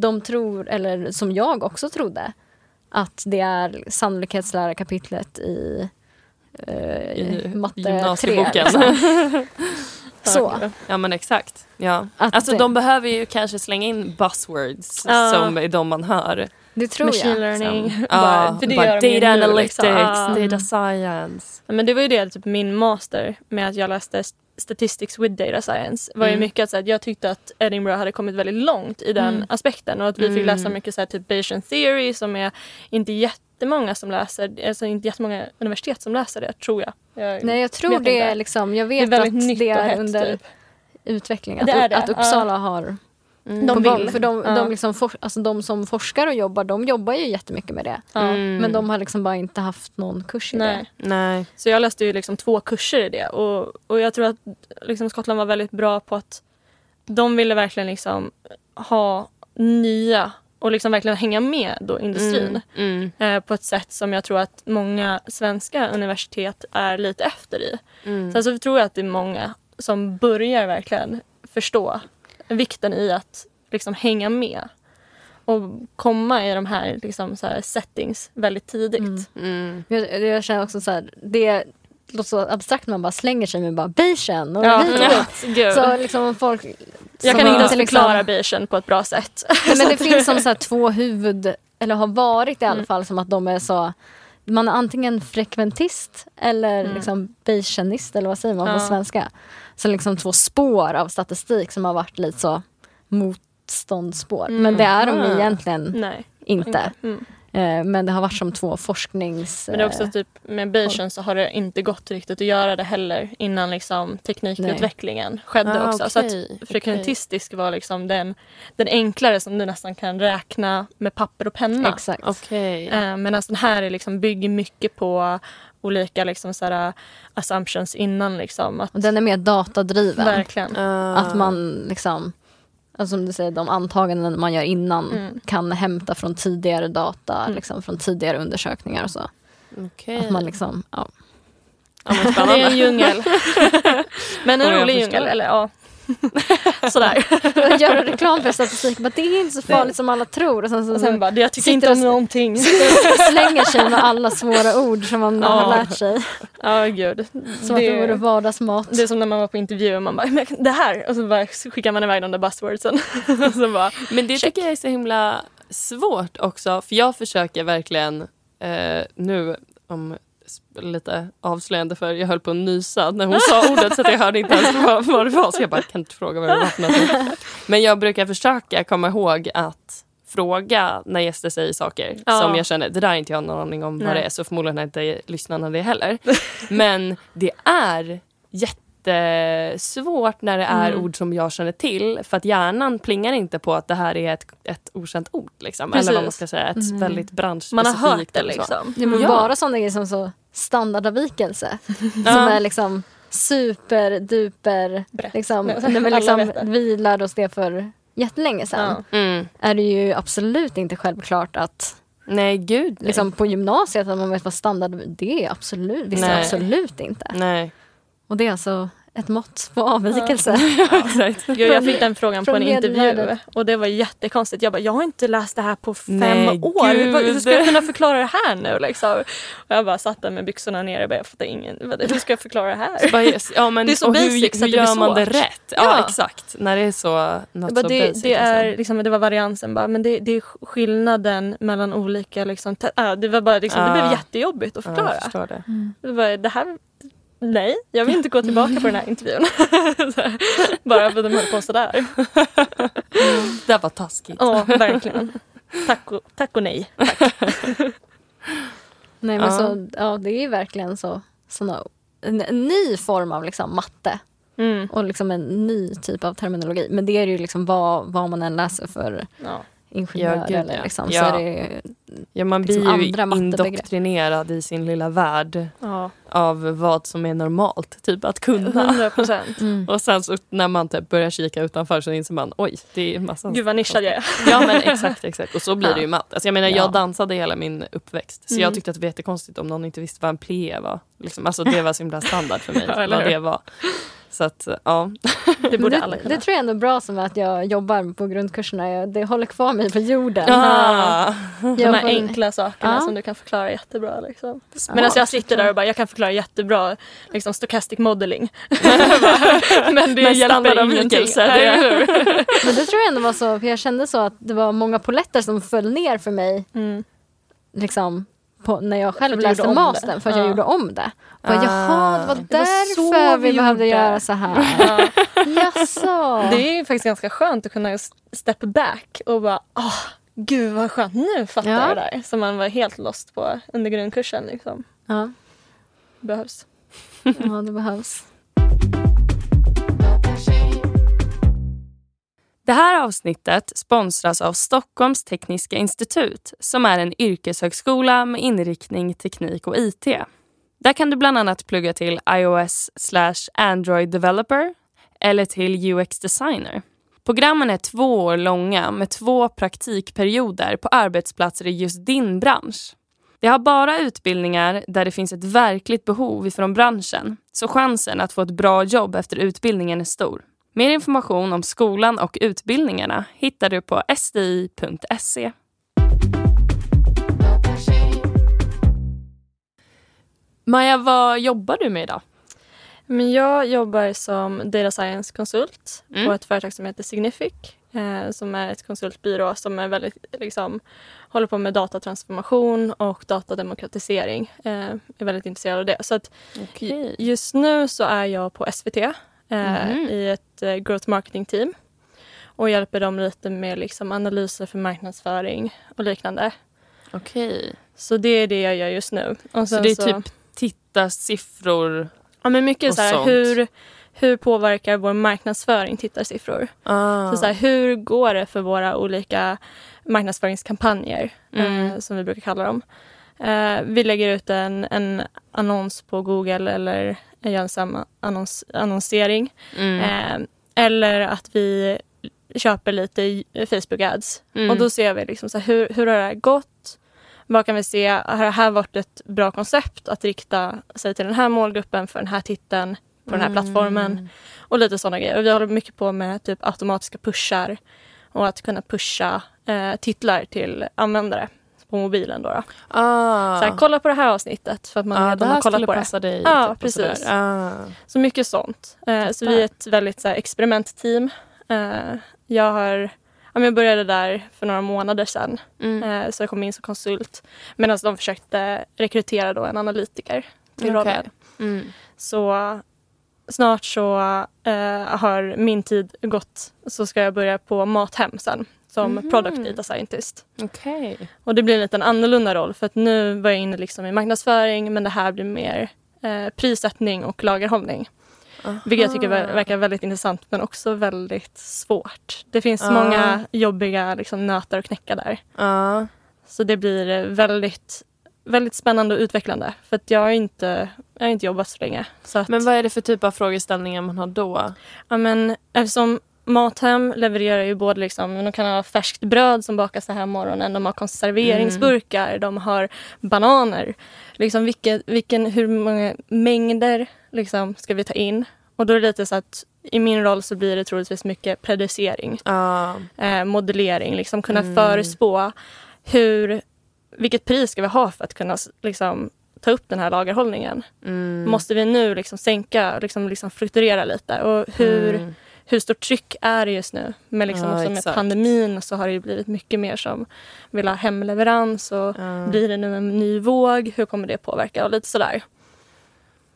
de tror, eller som jag också trodde, att det är sannolikhetslärarkapitlet i, eh, I matte 3. gymnasieboken. Liksom. Så. Ja men exakt. Ja. Att Alltså det- de behöver ju kanske slänga in buzzwords Ja. som är de man hör. Det tror Machine jag. learning. Som, ja, för det gör de data nu, analytics, liksom. Data science. Ja, Men det var ju det, typ min master med att jag läste Statistics with Data Science var ju Mm. mycket att, så här, jag tyckte att Edinburgh hade kommit väldigt långt i den Mm. aspekten och att vi fick Mm. läsa mycket så här, typ Bayesian theory som är inte jättemånga som läser, alltså inte jättemånga universitet som läser det tror jag. jag Nej jag tror vet det är liksom, jag det är vet väldigt att det är under typ. utveckling. Att, Det är det, att Uppsala har Mm. De vill. För de, Ja. de, liksom for, alltså de som forskar och jobbar, de jobbar ju jättemycket med det. Mm. Men de har liksom bara inte haft någon kurs i Nej. Nej. Så jag läste ju liksom två kurser i det och, och jag tror att liksom Skottland var väldigt bra på att de ville verkligen liksom ha nya och liksom verkligen hänga med då industrin Mm. eh, på ett sätt som jag tror att många svenska universitet är lite efter i. Mm. Sen så tror jag att det är många som börjar verkligen förstå vikten i att liksom hänga med och komma i de här, liksom så här settings väldigt tidigt. Mm. Mm. Jag, jag känner också så här, det låter så abstrakt man bara slänger sig med bara och Ja, hit och. Så liksom folk... jag kan inte ens liksom- förklara Bayesian på ett bra sätt. Nej, men det finns som så här två huvud, eller har varit i alla Mm. fall som att de är så man är antingen frekventist eller Mm. liksom Bayesianist eller vad säger man på Ja. svenska. Så liksom två spår av statistik som har varit lite så motståndsspår. Mm. Men det är de Ah. egentligen Nej. inte. Mm. Eh, Men det har varit som två forsknings... Men det är också eh, typ med Bayesian så har det inte gått riktigt att göra det heller innan liksom teknikutvecklingen skedde Ah, också. Så att frekventistisk var liksom den, den enklare som du nästan kan räkna med papper och penna. Exakt. Okej. Eh, Medan den här är liksom, bygger mycket på olika liksom, såhär, assumptions innan. Liksom, att, Och den är mer datadriven. verkligen. Ah. Att man liksom, alltså som du säger, de antaganden man gör innan Mm. kan hämta från tidigare data, Mm. liksom, från tidigare undersökningar och så. Okej. Att man liksom, ja. ja, men Det är en djungel. Men en rolig djungel. Eller ja. Sådär. Göra reklam för statistik, men det är inte så farligt som alla tror. Och sen, så, Och sen bara, jag tycker inte om någonting. slänger sig med alla svåra ord som man Ja. har lärt sig. Ja, gud. Som att det vore vardagsmat. Det är som när man var på intervju och man bara, "Men det här! Och så bara skickar man iväg de där buzzwordsen. och så bara, Men det Check. tycker jag är så himla svårt också. För jag försöker verkligen eh, nu, om lite avslöjande för jag höll på att nysa när hon sa ordet så att jag hörde inte ens vad, vad det var. Så jag bara, kan inte fråga vad det var för något. Men jag brukar försöka komma ihåg att fråga när gäster säger saker Ja. som jag känner, det där har inte jag någon aning om vad Nej. det är så förmodligen har inte lyssnarna det heller. Men det är jättesvårt när det är Mm. ord som jag känner till för att hjärnan plingar inte på att det här är ett, ett okänt ord. Liksom. Eller vad man ska säga, ett Mm. väldigt man branschspecifikt. har hört det liksom. Men Ja. Bara sådana grejer som så standardavvikelse. Som är liksom superduper, liksom, Nej, men liksom, vi lärde oss det för jättelänge sedan. Ja. Mm. Är det ju absolut inte självklart att Nej, gud nej. liksom, på gymnasiet att man vet vad standard det är. Absolut, visst Nej. absolut inte. Nej. Och det är alltså ett mått på avvikelse. Exakt. Jag, jag fick den frågan på en intervju och det var jättekonstigt. Jag bara, jag har inte läst det här på fem Nej, år. Gud. hur ska jag kunna förklara det här nu? Liksom? Och jag bara satt där med byxorna nere och bara, jag fattar ingen. Hur ska jag förklara det här? Bara, yes, ja, men, Det är så basic hur, så att hur gör man det rätt? Ja, Ja. exakt. När det är så, något Jag bara, så det, basic. det, är, liksom. liksom, det var variansen bara, men det, det är skillnaden mellan olika liksom, äh, det var bara liksom, det blev jättejobbigt att Ja, förklara. förstår det. det, var, det här, nej, jag vill inte gå tillbaka på den här intervjun. Bara för att de höll på sådär. Det var taskigt. Ja, verkligen. Tack och, tack och nej. Nej, men Ja. så, ja, det är ju verkligen så, såna, en, en ny form av liksom, matte Mm. och liksom en ny typ av terminologi. Men det är ju liksom vad, vad man än läser för Ja. Ingenjör Ja, gud, eller ja. liksom, Ja. så är det Ja, man Liksom blir ju andra indoktrinerad i sin lilla värld Ja, av vad som är normalt typ att kunna. 100 procent. mm. Och sen så när man typ börjar kika utanför så inser man oj, det är massa... Gud vad nischad jag är. Ja men exakt, exakt. Och så blir det ju Ja. matt. Alltså, jag menar Ja. jag dansade hela min uppväxt så Mm. jag tyckte att det var jättekonstigt om någon inte visste vad en plié var. Liksom, alltså det var så himla standard för mig Ja, vad det var. Så att ja. Det borde det, alla kunna. det tror jag ändå är bra som att jag jobbar på grundkurserna. Jag, det håller kvar mig på jorden. Ah. De Jag här får- enkla sakerna Ja. som du kan förklara jättebra. Liksom. Medan jag sitter där och bara, jag kan förklara jättebra liksom, stochastic modeling. Men det Med hjälper ingenting. det-? Men det tror jag ändå var så, för jag kände så att det var många poletter som föll ner för mig Mm. liksom, på, när jag själv läste mastern för att jag Ja. gjorde om det. Och bara, Ah. Jaha, det var Det var därför vi vi behövde göra så här. Ja. Jaså? Det är ju faktiskt ganska skönt att kunna just step back och bara, åh, gud vad skönt, nu fattar Ja. jag det där. Som man var helt lost på under grundkursen. Liksom. Ja, Behövs. ja, det behövs. Det här avsnittet sponsras av Stockholms tekniska institut som är en yrkeshögskola med inriktning teknik och IT. Där kan du bland annat plugga till iOS slash Android developer eller till UX designer. Programmen är två år långa med två praktikperioder på arbetsplatser i just din bransch. Vi har bara utbildningar där det finns ett verkligt behov ifrån branschen så chansen att få ett bra jobb efter utbildningen är stor. Mer information om skolan och utbildningarna hittar du på sdi.se. Maja, vad jobbar du med idag? Men jag jobbar som data science-konsult Mm. på ett företag som heter Signific. Eh, som är ett konsultbyrå som är väldigt, liksom, håller på med datatransformation och datademokratisering. Eh, är väldigt intresserad av det. Så att Okej. just nu så är jag på SVT eh, Mhm. i ett eh, growth marketing team och hjälper dem lite med liksom, analyser för marknadsföring och liknande. Okej. Så det är det jag gör just nu. Så det är typ titta siffror? Ja, men mycket Och så här, hur, hur påverkar vår marknadsföring tittarsiffror? Ah. Så, så här, hur går det för våra olika marknadsföringskampanjer, Mm. eh, som vi brukar kalla dem? Eh, vi lägger ut en, en annons på Google eller samma annons, annonsering. mm. Eh, eller att vi köper lite Facebook ads. Mm. Och då ser vi liksom så här, hur, hur har det här gått? Vad kan vi se? Har det här varit ett bra koncept att rikta sig till den här målgruppen för den här titeln på den här Mm. plattformen? Och lite sådana grejer. Och vi håller mycket på med typ automatiska pushar och att kunna pusha eh, titlar till användare på mobilen. Då, då. Ah. Så här, kolla på det här avsnittet för att man ah, redan har kollat på det. passa dig. Ja, och precis. Ah. Så mycket sånt. Eh, så vi är ett väldigt så här, experimentteam. Eh, jag, har, ja, men jag började där för några månader sedan. Mm. Eh, så jag kom in som konsult. Medan de försökte rekrytera då en analytiker till Okej. rollen. Mm. Så snart så eh, har min tid gått. Så ska jag börja på Mathem sen. Som Mhm. product data scientist. Okej. Och det blir en liten annorlunda roll. För att nu var jag inne liksom i marknadsföring. Men det här blir mer eh, prissättning och lagerhållning. Vilket jag tycker ver- verkar väldigt intressant men också väldigt svårt. Det finns Ja. många jobbiga liksom, nötar att knäcka där. Ja. Så det blir väldigt, väldigt spännande och utvecklande. För att jag har inte, jag har inte jobbat så länge. Så att, Men vad är det för typ av frågeställningar man har då? ja, men, eftersom Mathem levererar ju både liksom, de kan ha färskt bröd som bakas den här morgonen, de har konserveringsburkar, de har bananer. Liksom vilket, vilken, hur många mängder liksom, ska vi ta in? Och då är det lite så att i min roll så blir det troligtvis mycket predicering, Ja. eh, modellering, liksom kunna Mm. förespå hur, vilket pris ska vi ha för att kunna liksom, ta upp den här lagerhållningen? Mm. Måste vi nu liksom sänka, liksom, liksom fluktuera lite? Och hur, Mm. hur stort tryck är det just nu? Men liksom Ja, också med pandemin så har det blivit mycket mer som vill ha hemleverans och Ja. blir det nu en ny våg? Hur kommer det påverka? Och lite sådär.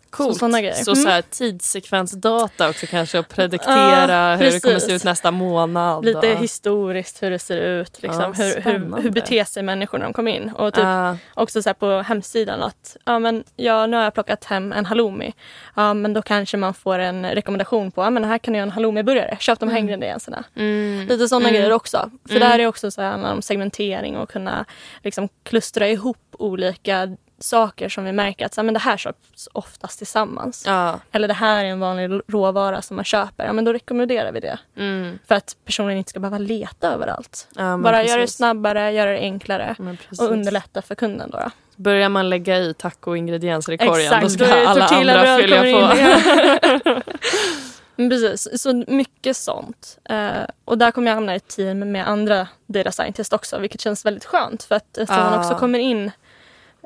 Coolt. Så såna grejer. Så, Mm. så här, tidssekvensdata också kanske och prediktera Ja, hur det kommer se ut nästa månad. Lite och- historiskt hur det ser ut. Liksom. Ja, hur, hur, hur beter sig människor när de kommer in. Och typ Ja. också så på hemsidan att ja, men, ja, nu har jag plockat hem en halloumi. Ja, men då kanske man får en rekommendation på ja, men här kan du göra en halloumiburgare. Köp de här ingredienserna. Mm. Lite sådana Mm. grejer också. För Mm. där är också så här, om segmentering och kunna liksom, klustra ihop olika saker som vi märker att så här, men det här köps oftast tillsammans. Ja. Eller det här är en vanlig råvara som man köper. Ja, men då rekommenderar vi det. Mm. För att personen inte ska behöva leta överallt. Ja, Bara göra det snabbare, göra det enklare och underlätta för kunden. Då, då. Börjar man lägga i taco-ingredienser i korgen Exakt, då ska då alla andra fylla på. in. Precis, så mycket sånt. Eh, och där kommer jag hamna i ett team med andra data scientists också, vilket känns väldigt skönt. För att eftersom man Ah. också kommer in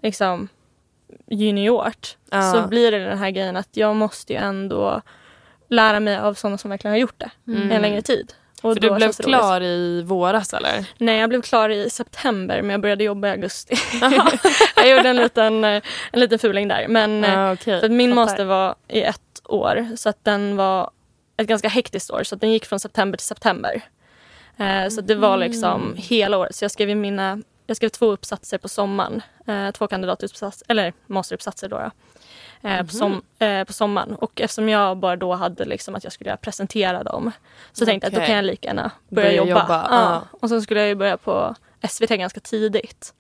liksom, juniort Ah. så blir det den här grejen att jag måste ju ändå lära mig av sådana som verkligen har gjort det Mm. en längre tid. Och För du blev roligt. klar i våras eller? Nej, jag blev klar i september men jag började jobba i augusti. jag gjorde en liten, eh, en liten fuling där. Men eh, Ja, okej. för min Fattar. master var i ett år så att den var ett ganska hektiskt år så att den gick från september till september. Eh, så det var liksom hela året. Så jag skrev, i mina, jag skrev två uppsatser på sommaren. Eh, två kandidatuppsatser, eller masteruppsatser då. då. Eh, på, som, eh, på sommaren. Och eftersom jag bara då hade liksom att jag skulle presentera dem så tänkte jag att då kan jag lika gärna börja, Börja jobba. jobba, ja. Och sen skulle jag ju börja på SVT ganska tidigt.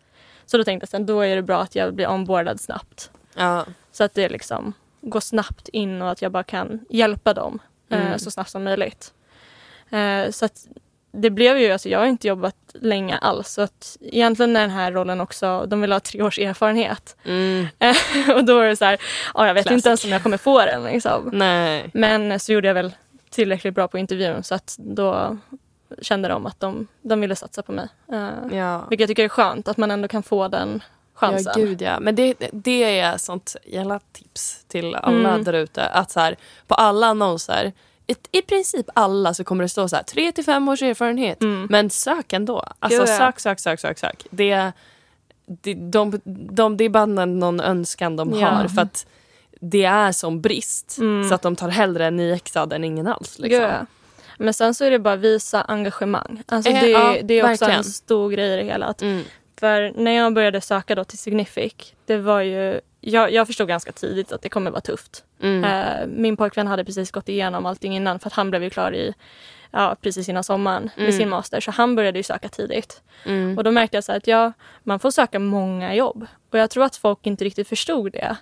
Så då tänkte jag sen, då är det bra att jag blir onboardad snabbt. Ja. Så att det liksom går snabbt in och att jag bara kan hjälpa dem eh, Mm. så snabbt som möjligt. Eh, så att det blev ju, alltså jag har inte jobbat länge alls. Så att egentligen är den här rollen också, de vill ha tre års erfarenhet. Mm. Eh, och då är det så här, ja, jag vet Classic. inte ens om jag kommer få den. Liksom. Nej. Men så gjorde jag väl tillräckligt bra på intervjun så att då kände de att de, de ville satsa på mig. Eh, Ja. Vilket jag tycker är skönt, att man ändå kan få den chansen. Ja, gud ja. Men det, det är sånt jävla tips till alla Mm. där ute. Att så här, på alla annonser, i, i princip alla så kommer det stå så här 3 till 5 års erfarenhet. Mm. Men sök ändå. Alltså Gud, ja. sök, sök, sök, sök, sök. Det, det, de, de, det är bara någon önskan de Ja. har. För att det är som brist. Mm. Så att de tar hellre en nyexad än ingen alls. Liksom. Gud, ja. Men sen så är det bara visa engagemang. Alltså Eh, det, det är också verkligen. en stor grej i det hela. Att, Mm. För när jag började söka då till Signific, det var ju, jag, jag förstod ganska tidigt att det kommer vara tufft. Mm. Eh, min pojkvän hade precis gått igenom allting innan för att han blev ju klar i, ja, precis innan sommaren med Mm. sin master. Så han började ju söka tidigt. Mm. Och då märkte jag så att ja, man får söka många jobb. Och jag tror att folk inte riktigt förstod det.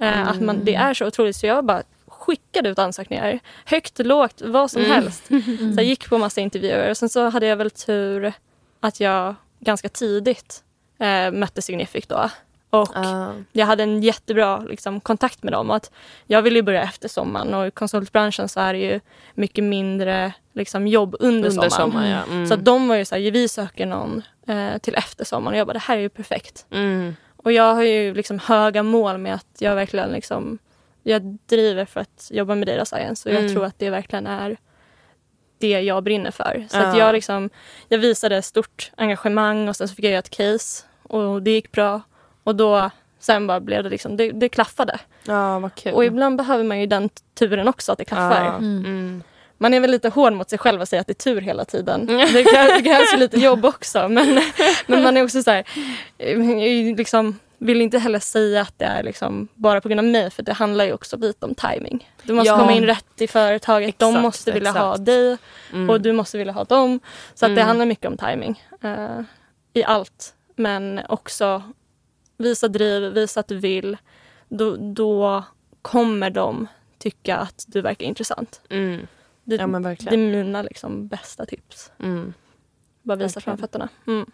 Eh, Att man, det är så otroligt. Så jag bara skickade ut ansökningar. Högt, lågt, vad som Mm. helst. Så jag gick på massa intervjuer. Och sen så hade jag väl tur att jag ganska tidigt eh, mötte Signific då. Och Ja. jag hade en jättebra liksom, kontakt med dem. Att jag ville ju börja efter sommaren och i konsultbranschen så är det ju mycket mindre liksom, jobb under, Under sommaren. sommaren, ja. Mm. Så de var ju så här, vi söker någon eh, till efter sommaren. Och jag bara, det här är ju perfekt. Mm. Och jag har ju liksom höga mål med att jag verkligen liksom, jag driver för att jobba med data science. Och jag Mm. tror att det verkligen är det jag brinner för. Så Ja. att jag, liksom, jag visade stort engagemang och sen så fick jag göra ett case. Och det gick bra. Och då, sen bara blev det liksom, det, det klaffade. ja, vad kul. Och ibland behöver man ju den turen också, att det klaffar. Ja. Mm. Mm. Man är väl lite hård mot sig själv och säger att det är tur hela tiden. Det krävs, det krävs ju lite jobb också. Men, men man är också så här, eh, liksom, vill inte heller säga att det är liksom bara på grund av mig. För det handlar ju också lite om timing. Du måste Ja. komma in rätt i företaget. de Exakt, måste vilja ha exakt. dig Mm. och du måste vilja ha dem. Så att det Mm. handlar mycket om timing eh, i allt. Men också visa driv, visa att du vill. Då, då kommer de tycka att du verkar intressant. Mm. Det, Ja men det är verkligen. mina liksom, bästa tips. Mm. Bara visa Verkligen. framfötterna. Mm.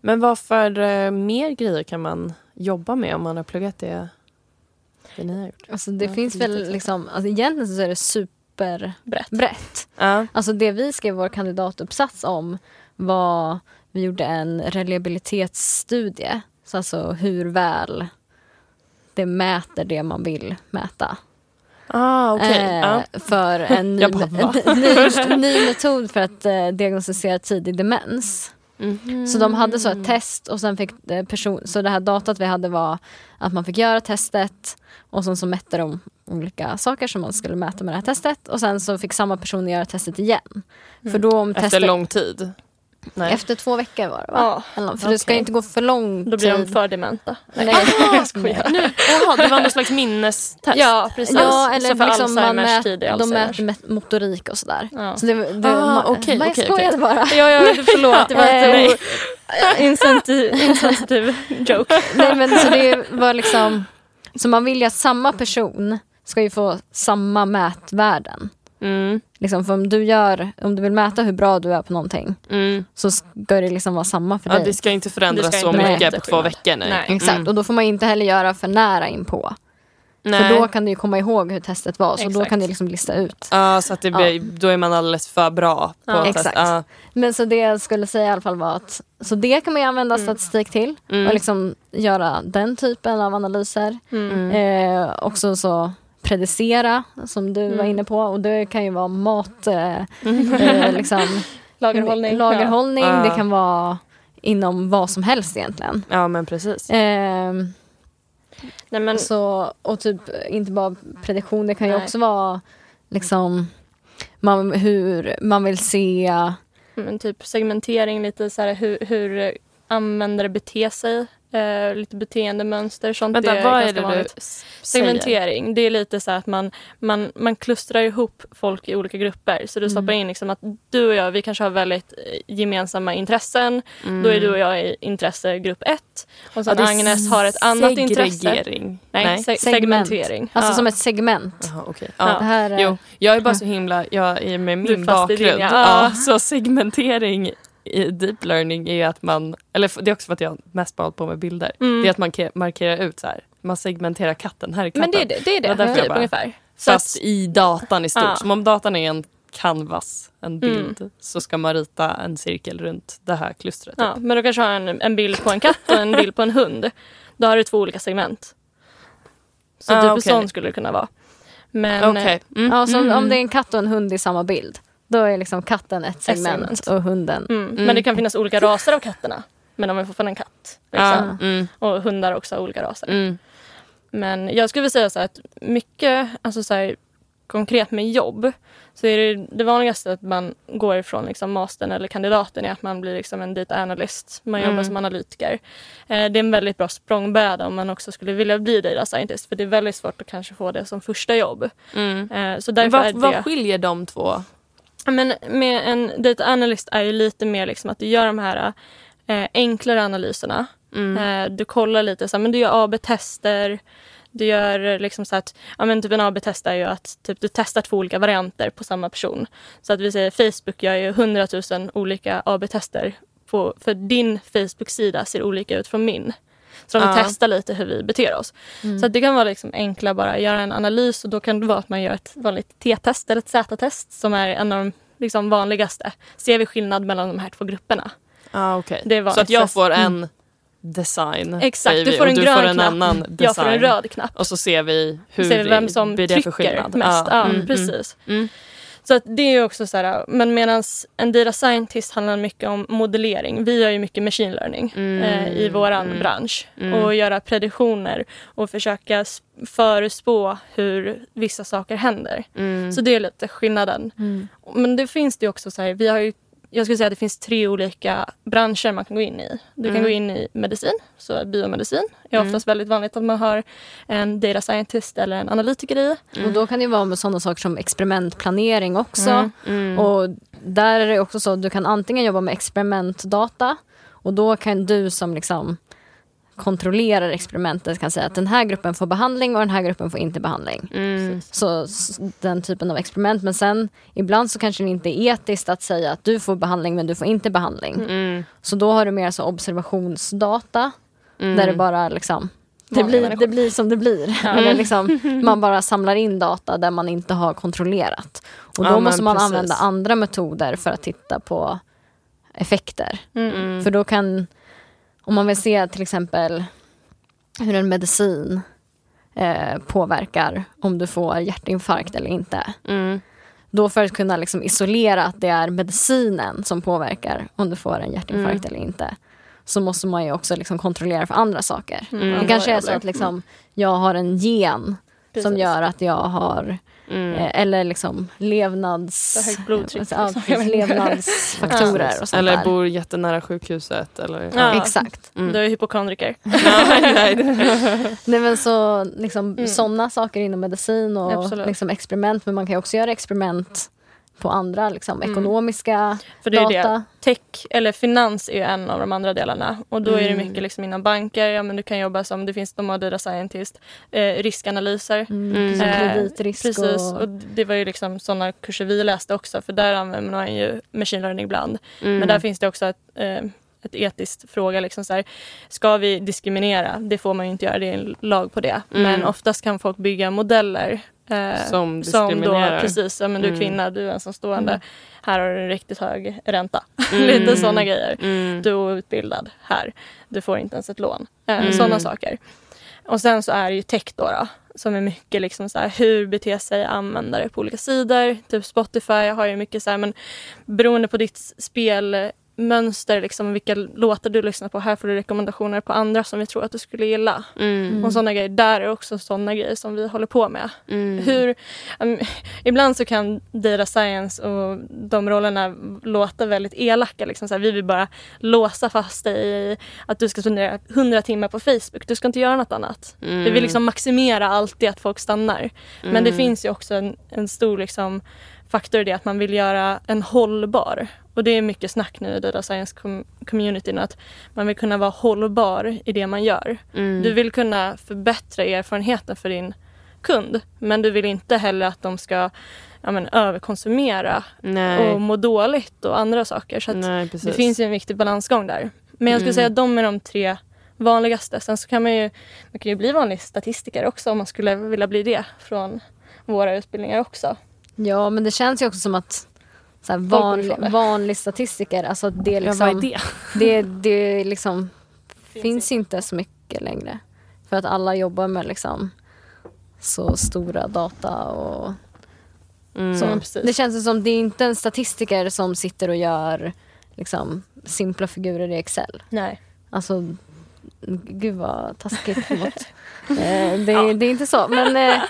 Men vad för eh, mer grejer kan man jobba med om man har pluggat det, det ni har gjort? Alltså det Ja, finns väl så. liksom, alltså egentligen så är det superbrett. Brett. Ja. Alltså det vi skrev vår kandidatuppsats om var, vi gjorde en reliabilitetsstudie. Så alltså hur väl det mäter det man vill mäta. Ah, okej. Eh, Ja. För en ny, bara, ny, ny metod för att eh, diagnostisera tidig demens. Mhm. Så de hade så ett test och sen fick eh, person, så det här datat vi hade var att man fick göra testet och sen så mätte de olika saker som man skulle mäta med det här testet och sen så fick samma person göra testet igen. För då om Efter testet, lång tid? Nej. efter två veckor var det va? Ja, för det ska inte gå för lång då blir de tid. för dementa. Nej. jag skojar. Nu, jaha, det var någon slags minnestest? Ja, precis. Ja, Så eller för liksom man mät, tid de mäter motorik och sådär. Ja. Så det, det, Ah, ma- okej, men jag okej, skojade okej. bara. Ja, ja, förlåt. Det var Nej. ett insensitiv, insensitiv joke. Nej, men så det var liksom, så man vill ju att samma person ska ju få samma mätvärden. Mm, Liksom, för om du, gör, om du vill mäta hur bra du är på någonting mm. så ska det liksom vara samma för Ja, dig. det ska inte förändras ska så inte mycket på två veckor. Nej. Nej. Exakt, Mm. och då får man inte heller göra för nära inpå. Nej. För då kan du ju komma ihåg hur testet var, så då Exakt. kan du liksom lista ut. Ja, så att det blir, då är man alldeles för bra på Ja. Exakt. Ja. Men så det jag skulle säga i alla fall var att så det kan man ju använda statistik till Mm. och liksom göra den typen av analyser. Mm. Eh, också så predicera som du var Mm. inne på och det kan ju vara mat, eh, eh, liksom, Lagerhållning. lagerhållning Ja. det kan vara inom vad som helst egentligen. ja, men precis. Ja. Nej, men, så, och typ inte bara prediktion, det kan ju Nej. också vara liksom man, hur man vill se men typ segmentering, lite så här, hur, hur användare beter sig. Eh, lite beteendemönster. Sånt Vänta, är vad är det du vanligt. s- säger? Segmentering, det är lite så att man, man, man klustrar ihop folk i olika grupper. Så du stoppar in liksom att du och jag, vi kanske har väldigt eh, gemensamma intressen. Då är du och jag i intressegrupp ett. Och Ja, sen är Agnes har ett annat intresse. Nej, Nej. se- segment. segmentering. Alltså Ja. som ett segment. Jaha, okej. Ja. Ja. Det här, är- Jo, jag är bara så himla, jag är med Du min bakgrund. ja. ja. Ja. så segmentering i deep learning är att man, eller det är också för att jag mest bara hållit på med bilder. Mm. Det är att man ke- markerar ut så här, man segmenterar katten, här är katten. Men det är det, det, är det typ, bara- ungefär. Så att, Fast i datan i stort. Ja. Som om datan är en canvas, en bild, Mm. så ska man rita en cirkel runt det här klustret. ja, men du kanske har en, en bild på en katt och en bild på en hund. Då har du två olika segment. Så Ah, typ okej. sån skulle det kunna vara. Men Okej. Mm. Ja, så om- Mm. om det är en katt och en hund i samma bild, då är liksom katten ett segment, segment. och hunden. Mm. Mm. Men det kan finnas olika raser av katterna. Men de är fortfarande en katt. Liksom. mm, Och hundar också har olika raser. mm, Men jag skulle vilja säga så att mycket, alltså så här, konkret med jobb, så är det det vanligaste att man går ifrån liksom mastern eller kandidaten är att man blir liksom en data analyst. Man jobbar Mm. som analytiker. Eh, det är en väldigt bra språngbräda om man också skulle vilja bli data scientist. För det är väldigt svårt att kanske få det som första jobb. mm. Eh, så därför är Vad, det... vad skiljer de två? Men med en data analyst är ju lite mer liksom att du gör de här eh, enklare analyserna. Mm. Eh, du kollar lite, så här, men du gör AB-tester. Du gör liksom så att, ja men typ en AB-test är ju att typ, du testar två olika varianter på samma person. Så att vi säger Facebook gör ju 100 000 olika AB-tester på, för din Facebook-sida ser olika ut från min. Så de Ja. testar lite hur vi beter oss. Så att det kan vara liksom enkla bara göra en analys och då kan det vara att man gör ett vanligt T-test eller ett Z-test som är en av de liksom vanligaste. Ser vi skillnad mellan de här två grupperna? Ah, okay. Det var Så att jag får en design, Exakt, du vi, får en du grön får en knapp. annan design. Jag får en röd knapp. Och så ser vi hur ser vi vem som blir det för trycker skillnad. mest. Ja, mm, precis. Så att det är ju också så här, men medan en data scientist handlar mycket om modellering. Vi gör ju mycket machine learning Mm, eh, i våran mm, bransch. mm. Och göra prediktioner och försöka förutspå hur vissa saker händer. Mm. Så det är lite skillnaden. Mm. Men det finns det ju också så här, vi har ju jag skulle säga att det finns tre olika branscher man kan gå in i. Du kan Mm. gå in i medicin, så biomedicin är Mm. oftast väldigt vanligt att man har en data scientist eller en analytiker i. Och då kan det vara med sådana saker som experimentplanering också. Mm. Mm. Och där är det också så att du kan antingen jobba med experimentdata och då kan du som liksom kontrollerar experimentet kan säga att den här gruppen får behandling och den här gruppen får inte behandling. Mm. Så den typen av experiment. Men sen ibland så kanske det inte är etiskt att säga att du får behandling men du får inte behandling. Mm. Så då har du mer så observationsdata Mm. där det bara liksom det blir, det blir som det blir. Eller liksom, man bara samlar in data där man inte har kontrollerat. Och då Ja, måste man precis. använda andra metoder för att titta på effekter. Mm. För då kan, om man vill se till exempel hur en medicin eh, påverkar om du får hjärtinfarkt eller inte. Mm. då för att kunna liksom isolera att det är medicinen som påverkar om du får en hjärtinfarkt eller inte så måste man ju också liksom kontrollera för andra saker. Mm. Det kanske är så att liksom, jag har en gen som Precis. gör att jag har Mm. eh, eller liksom levnads... Ja, levnadsfaktorer och sånt Eller där. bor jättenära sjukhuset. Eller, Ja. Exakt. Mm. Du är hypokondriker. Nej, men så, liksom, Mm. Sådana saker inom medicin och Absolut. liksom, experiment. Men man kan också göra experiment på andra liksom, Mm. ekonomiska För det är data. det. Tech eller finans är ju en av de andra delarna. Och då är det Mm. mycket liksom inom banker. Ja, men du kan jobba som, det finns de har data scientist, eh, riskanalyser. Mm, Mm. Eh, kreditrisk Precis, och... och det var ju liksom sådana kurser vi läste också för där använder man ju machine learning ibland. Mm. Men där finns det också ett, eh, ett etiskt fråga. Liksom så här, ska vi diskriminera? Det får man ju inte göra, det är en lag på det. Mm. Men oftast kan folk bygga modeller eh, Som som då, diskriminerar. precis, ja, men du är Mm. kvinna, du är ensamstående. Mm. Här har du en riktigt hög ränta. Mm. Lite sådana grejer. Mm. Du är outbildad här. Du får inte ens ett lån. Eh, Mm. Sådana saker. Och sen så är det ju tech då, då som är mycket liksom så här, hur beter sig användare på olika sidor. Typ Spotify har ju mycket så här, men beroende på ditt spelmönster, liksom, vilka låtar du lyssnar på. Här får du rekommendationer på andra som vi tror att du skulle gilla. Mm. Och sådana grejer. Där är också sådana grejer som vi håller på med. Mm. Hur, um, ibland så kan data science och de rollerna låta väldigt elaka. Liksom så här, vi vill bara låsa fast dig i att du ska spendera 100 timmar på Facebook. Du ska inte göra något annat. Mm. Vi vill liksom maximera alltid att folk stannar. Men det Mm. finns ju också en, en stor liksom, faktor i det att man vill göra en hållbar. Och det är mycket snack nu i data science com- communityn att man vill kunna vara hållbar i det man gör. Mm. Du vill kunna förbättra erfarenheten för din kund men du vill inte heller att de ska ja, men, överkonsumera Nej. och må dåligt och andra saker. Så att Nej, det finns ju en viktig balansgång där. Men jag skulle Mm. säga att de är de tre vanligaste. Sen så kan man ju, man kan ju bli vanlig statistiker också om man skulle vilja bli det från våra utbildningar också. Ja, men det känns ju också som att så vanlig, vanlig statistiker, alltså det, är Ja, liksom, vad är det? det, det liksom, finns inte så mycket längre. För att alla jobbar med liksom, så stora data och Mm. så. Ja. Det känns som det är inte en statistiker som sitter och gör liksom, simpla figurer i Excel. Nej. Alltså, gud vad taskigt. Eh, det, det är inte så. Men eh,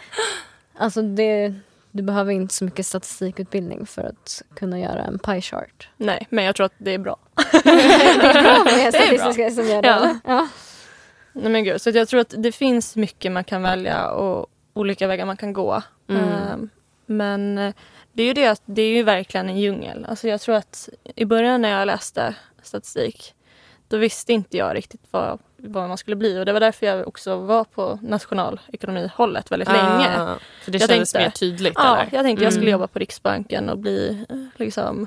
alltså det, du behöver inte så mycket statistikutbildning för att kunna göra en pie chart. Nej, men jag tror att det är bra. Med Det är bra. statistiska som gör det. Ja. Ja. Nej, men gud, så jag tror att det finns mycket man kan välja och olika vägar man kan gå. Mm. Ehm, men det är ju det att det är ju verkligen en djungel. Alltså jag tror att i början när jag läste statistik då visste inte jag riktigt vad, vad man skulle bli och det var därför jag också var på nationalekonomihållet väldigt länge. Ah, för det Jag kändes tänkte- mer tydligt Ja, eller? jag tänkte jag skulle Mm. jobba på Riksbanken och bli eh, liksom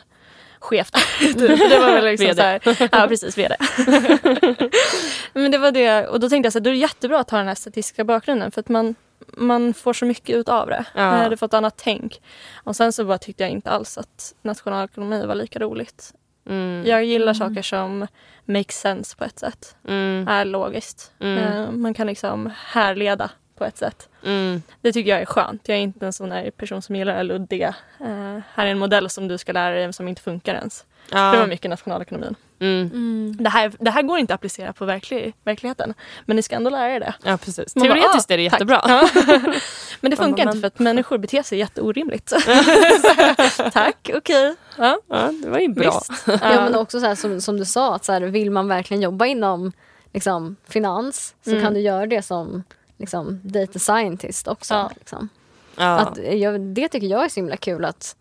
chef. Typ. Det var väl liksom VD. så här, ja precis, VD. Men det var det, och då tänkte jag så här, då är det jättebra att ha den här statistiska bakgrunden för att man, man får så mycket ut av det. Ja. Jag hade fått annat tänk. Och sen så bara tyckte jag inte alls att nationalekonomi var lika roligt. Mm. Jag gillar saker som make sense på ett sätt. Mm. Är logiskt. Mm. Eh, Man kan liksom härleda på ett sätt. Mm. Det tycker jag är skönt. Jag är inte en sån där person som gillar det luddiga. Eh, här är en modell som du ska lära dig som inte funkar ens. Ja. Det var mycket nationalekonomin. Mm. Det här, det här går inte att applicera på verklig, verkligheten. Men ni ska ändå lära er det. Ja, precis. Bara, Teoretiskt ah, är det tack. jättebra. Ja. Men det funkar bara, inte för att människor beter sig jätteorimligt. tack, okej. Ja. Ja, det var ju bra. Ja, men också så här, som, som du sa, att så här, vill man verkligen jobba inom liksom, finans så Mm. kan du göra det som liksom, data scientist också. Ja. Liksom. Ja. Att, jag, det tycker jag är så himla kul att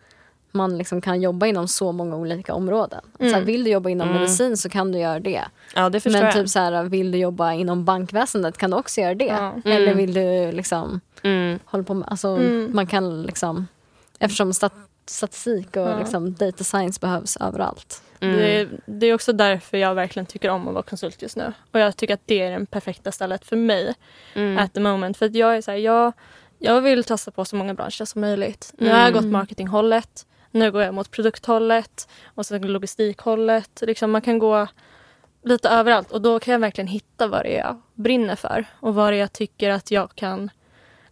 man liksom kan jobba inom så många olika områden. Så här, Mm. vill du jobba inom Mm. medicin så kan du göra det. ja, det förstår Men jag. typ så här, vill du jobba inom bankväsendet kan du också göra det. Ja. Eller Mm. vill du liksom Mm. hålla på med, alltså Mm. man kan liksom, eftersom stat, statistik och Ja. liksom data science behövs överallt. Mm. Det, är, det är också därför jag verkligen tycker om att vara konsult just nu. Och jag tycker att det är det perfekta stället för mig Mm. at the moment. För att jag är så här, jag, jag vill testa på så många branscher som möjligt. Nu har jag Mm. gått marketinghållet, nu går jag mot produkthållet och sen logistikhållet. Liksom man kan gå lite överallt och då kan jag verkligen hitta vad det är jag brinner för och vad det är jag tycker att jag kan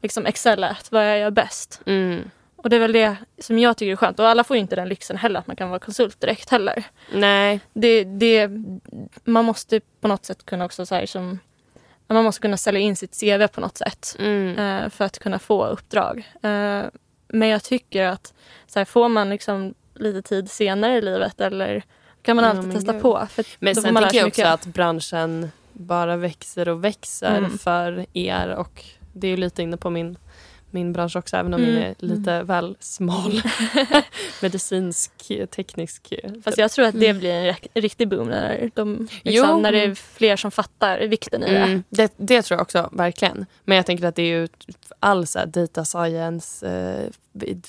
liksom excella vad jag gör bäst. Mm. Och det är väl det som jag tycker är skönt. Och alla får inte den lyxen heller att man kan vara konsult direkt heller. Nej. Det, det, man måste på något sätt kunna också så här, som, man måste kunna sälja in sitt CV på något sätt Mm. eh, för att kunna få uppdrag. Eh, men jag tycker att så här, får man liksom lite tid senare i livet eller kan man alltid men testa gud. på. För Men sen tänker jag också mycket. att branschen bara växer och växer Mm. för er och det är ju lite inne på min, min bransch också även om Mm. min är lite väl smal. Medicinsk, teknisk. Fast jag tror att det Mm. blir en rik- riktig boom när, de, liksom, när det är fler som fattar vikten i det. Mm, det, det tror jag också, verkligen. Men jag tänker att det är ju all så här data science, eh,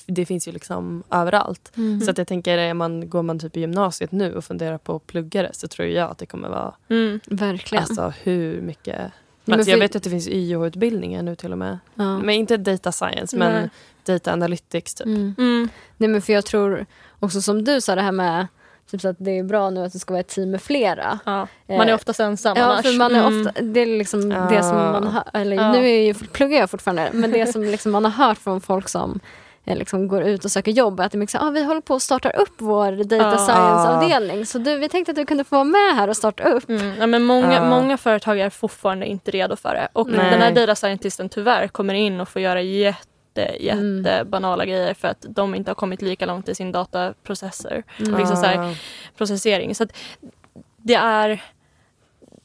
det finns ju liksom överallt. Mm. Så att jag tänker, man, går man typ i gymnasiet nu och funderar på att plugga det så tror jag att det kommer vara Mm. Verkligen. alltså, hur mycket... men alltså, jag för- vet att det finns YH-utbildningar nu till och med. ja. Men inte data science, men Nej. data analytics typ. Mm. Mm. Nej men för jag tror också som du sa det här med typ så att det är bra nu att det ska vara ett team med flera. Ja. Man är Eh, oftast ensam Ja, annars. för man är Mm. ofta, det är liksom det som man hör, eller Ja. nu är ju, pluggar jag fortfarande, men det som liksom man har hört från folk som eh, liksom går ut och söker jobb att mycket så, ah, vi håller på att starta upp vår data science-avdelning så du, vi tänkte att du kunde få vara med här och starta upp. Mm. Ja, men många, Ja. många företag är fortfarande inte redo för det. Och Nej. den här data scientisten tyvärr kommer in och får göra jätte, jätte Mm. banala grejer för att de inte har kommit lika långt i sin dataprocesser. Mm. Liksom så här, processering. Så att det är,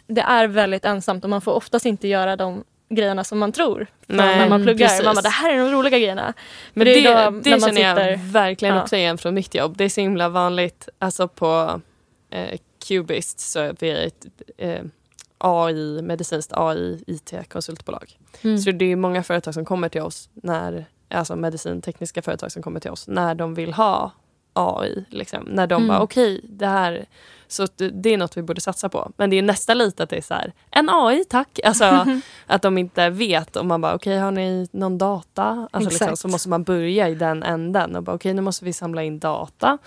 det är väldigt ensamt och man får oftast inte göra de grejerna som man tror Nej, när man pluggar. precis. Man bara, det här är de roliga grejerna. Men det det, det, då man känner jag sitter- verkligen Ja. också igen från mitt jobb. Det är så himla vanligt. Alltså på eh, Cubist så är vi ett eh, AI, medicinskt AI IT-konsultbolag. Mm. Så det är många företag som kommer till oss, när, alltså medicintekniska företag som kommer till oss när de vill ha AI. Liksom. När de Mm. bara okej, det här så det- är något vi borde satsa på. Men det är nästa lite att det är så här, en AI tack. Alltså att de inte vet om man bara okej har ni någon data? Alltså, liksom, så måste man börja i den änden och bara okej nu måste vi samla in data.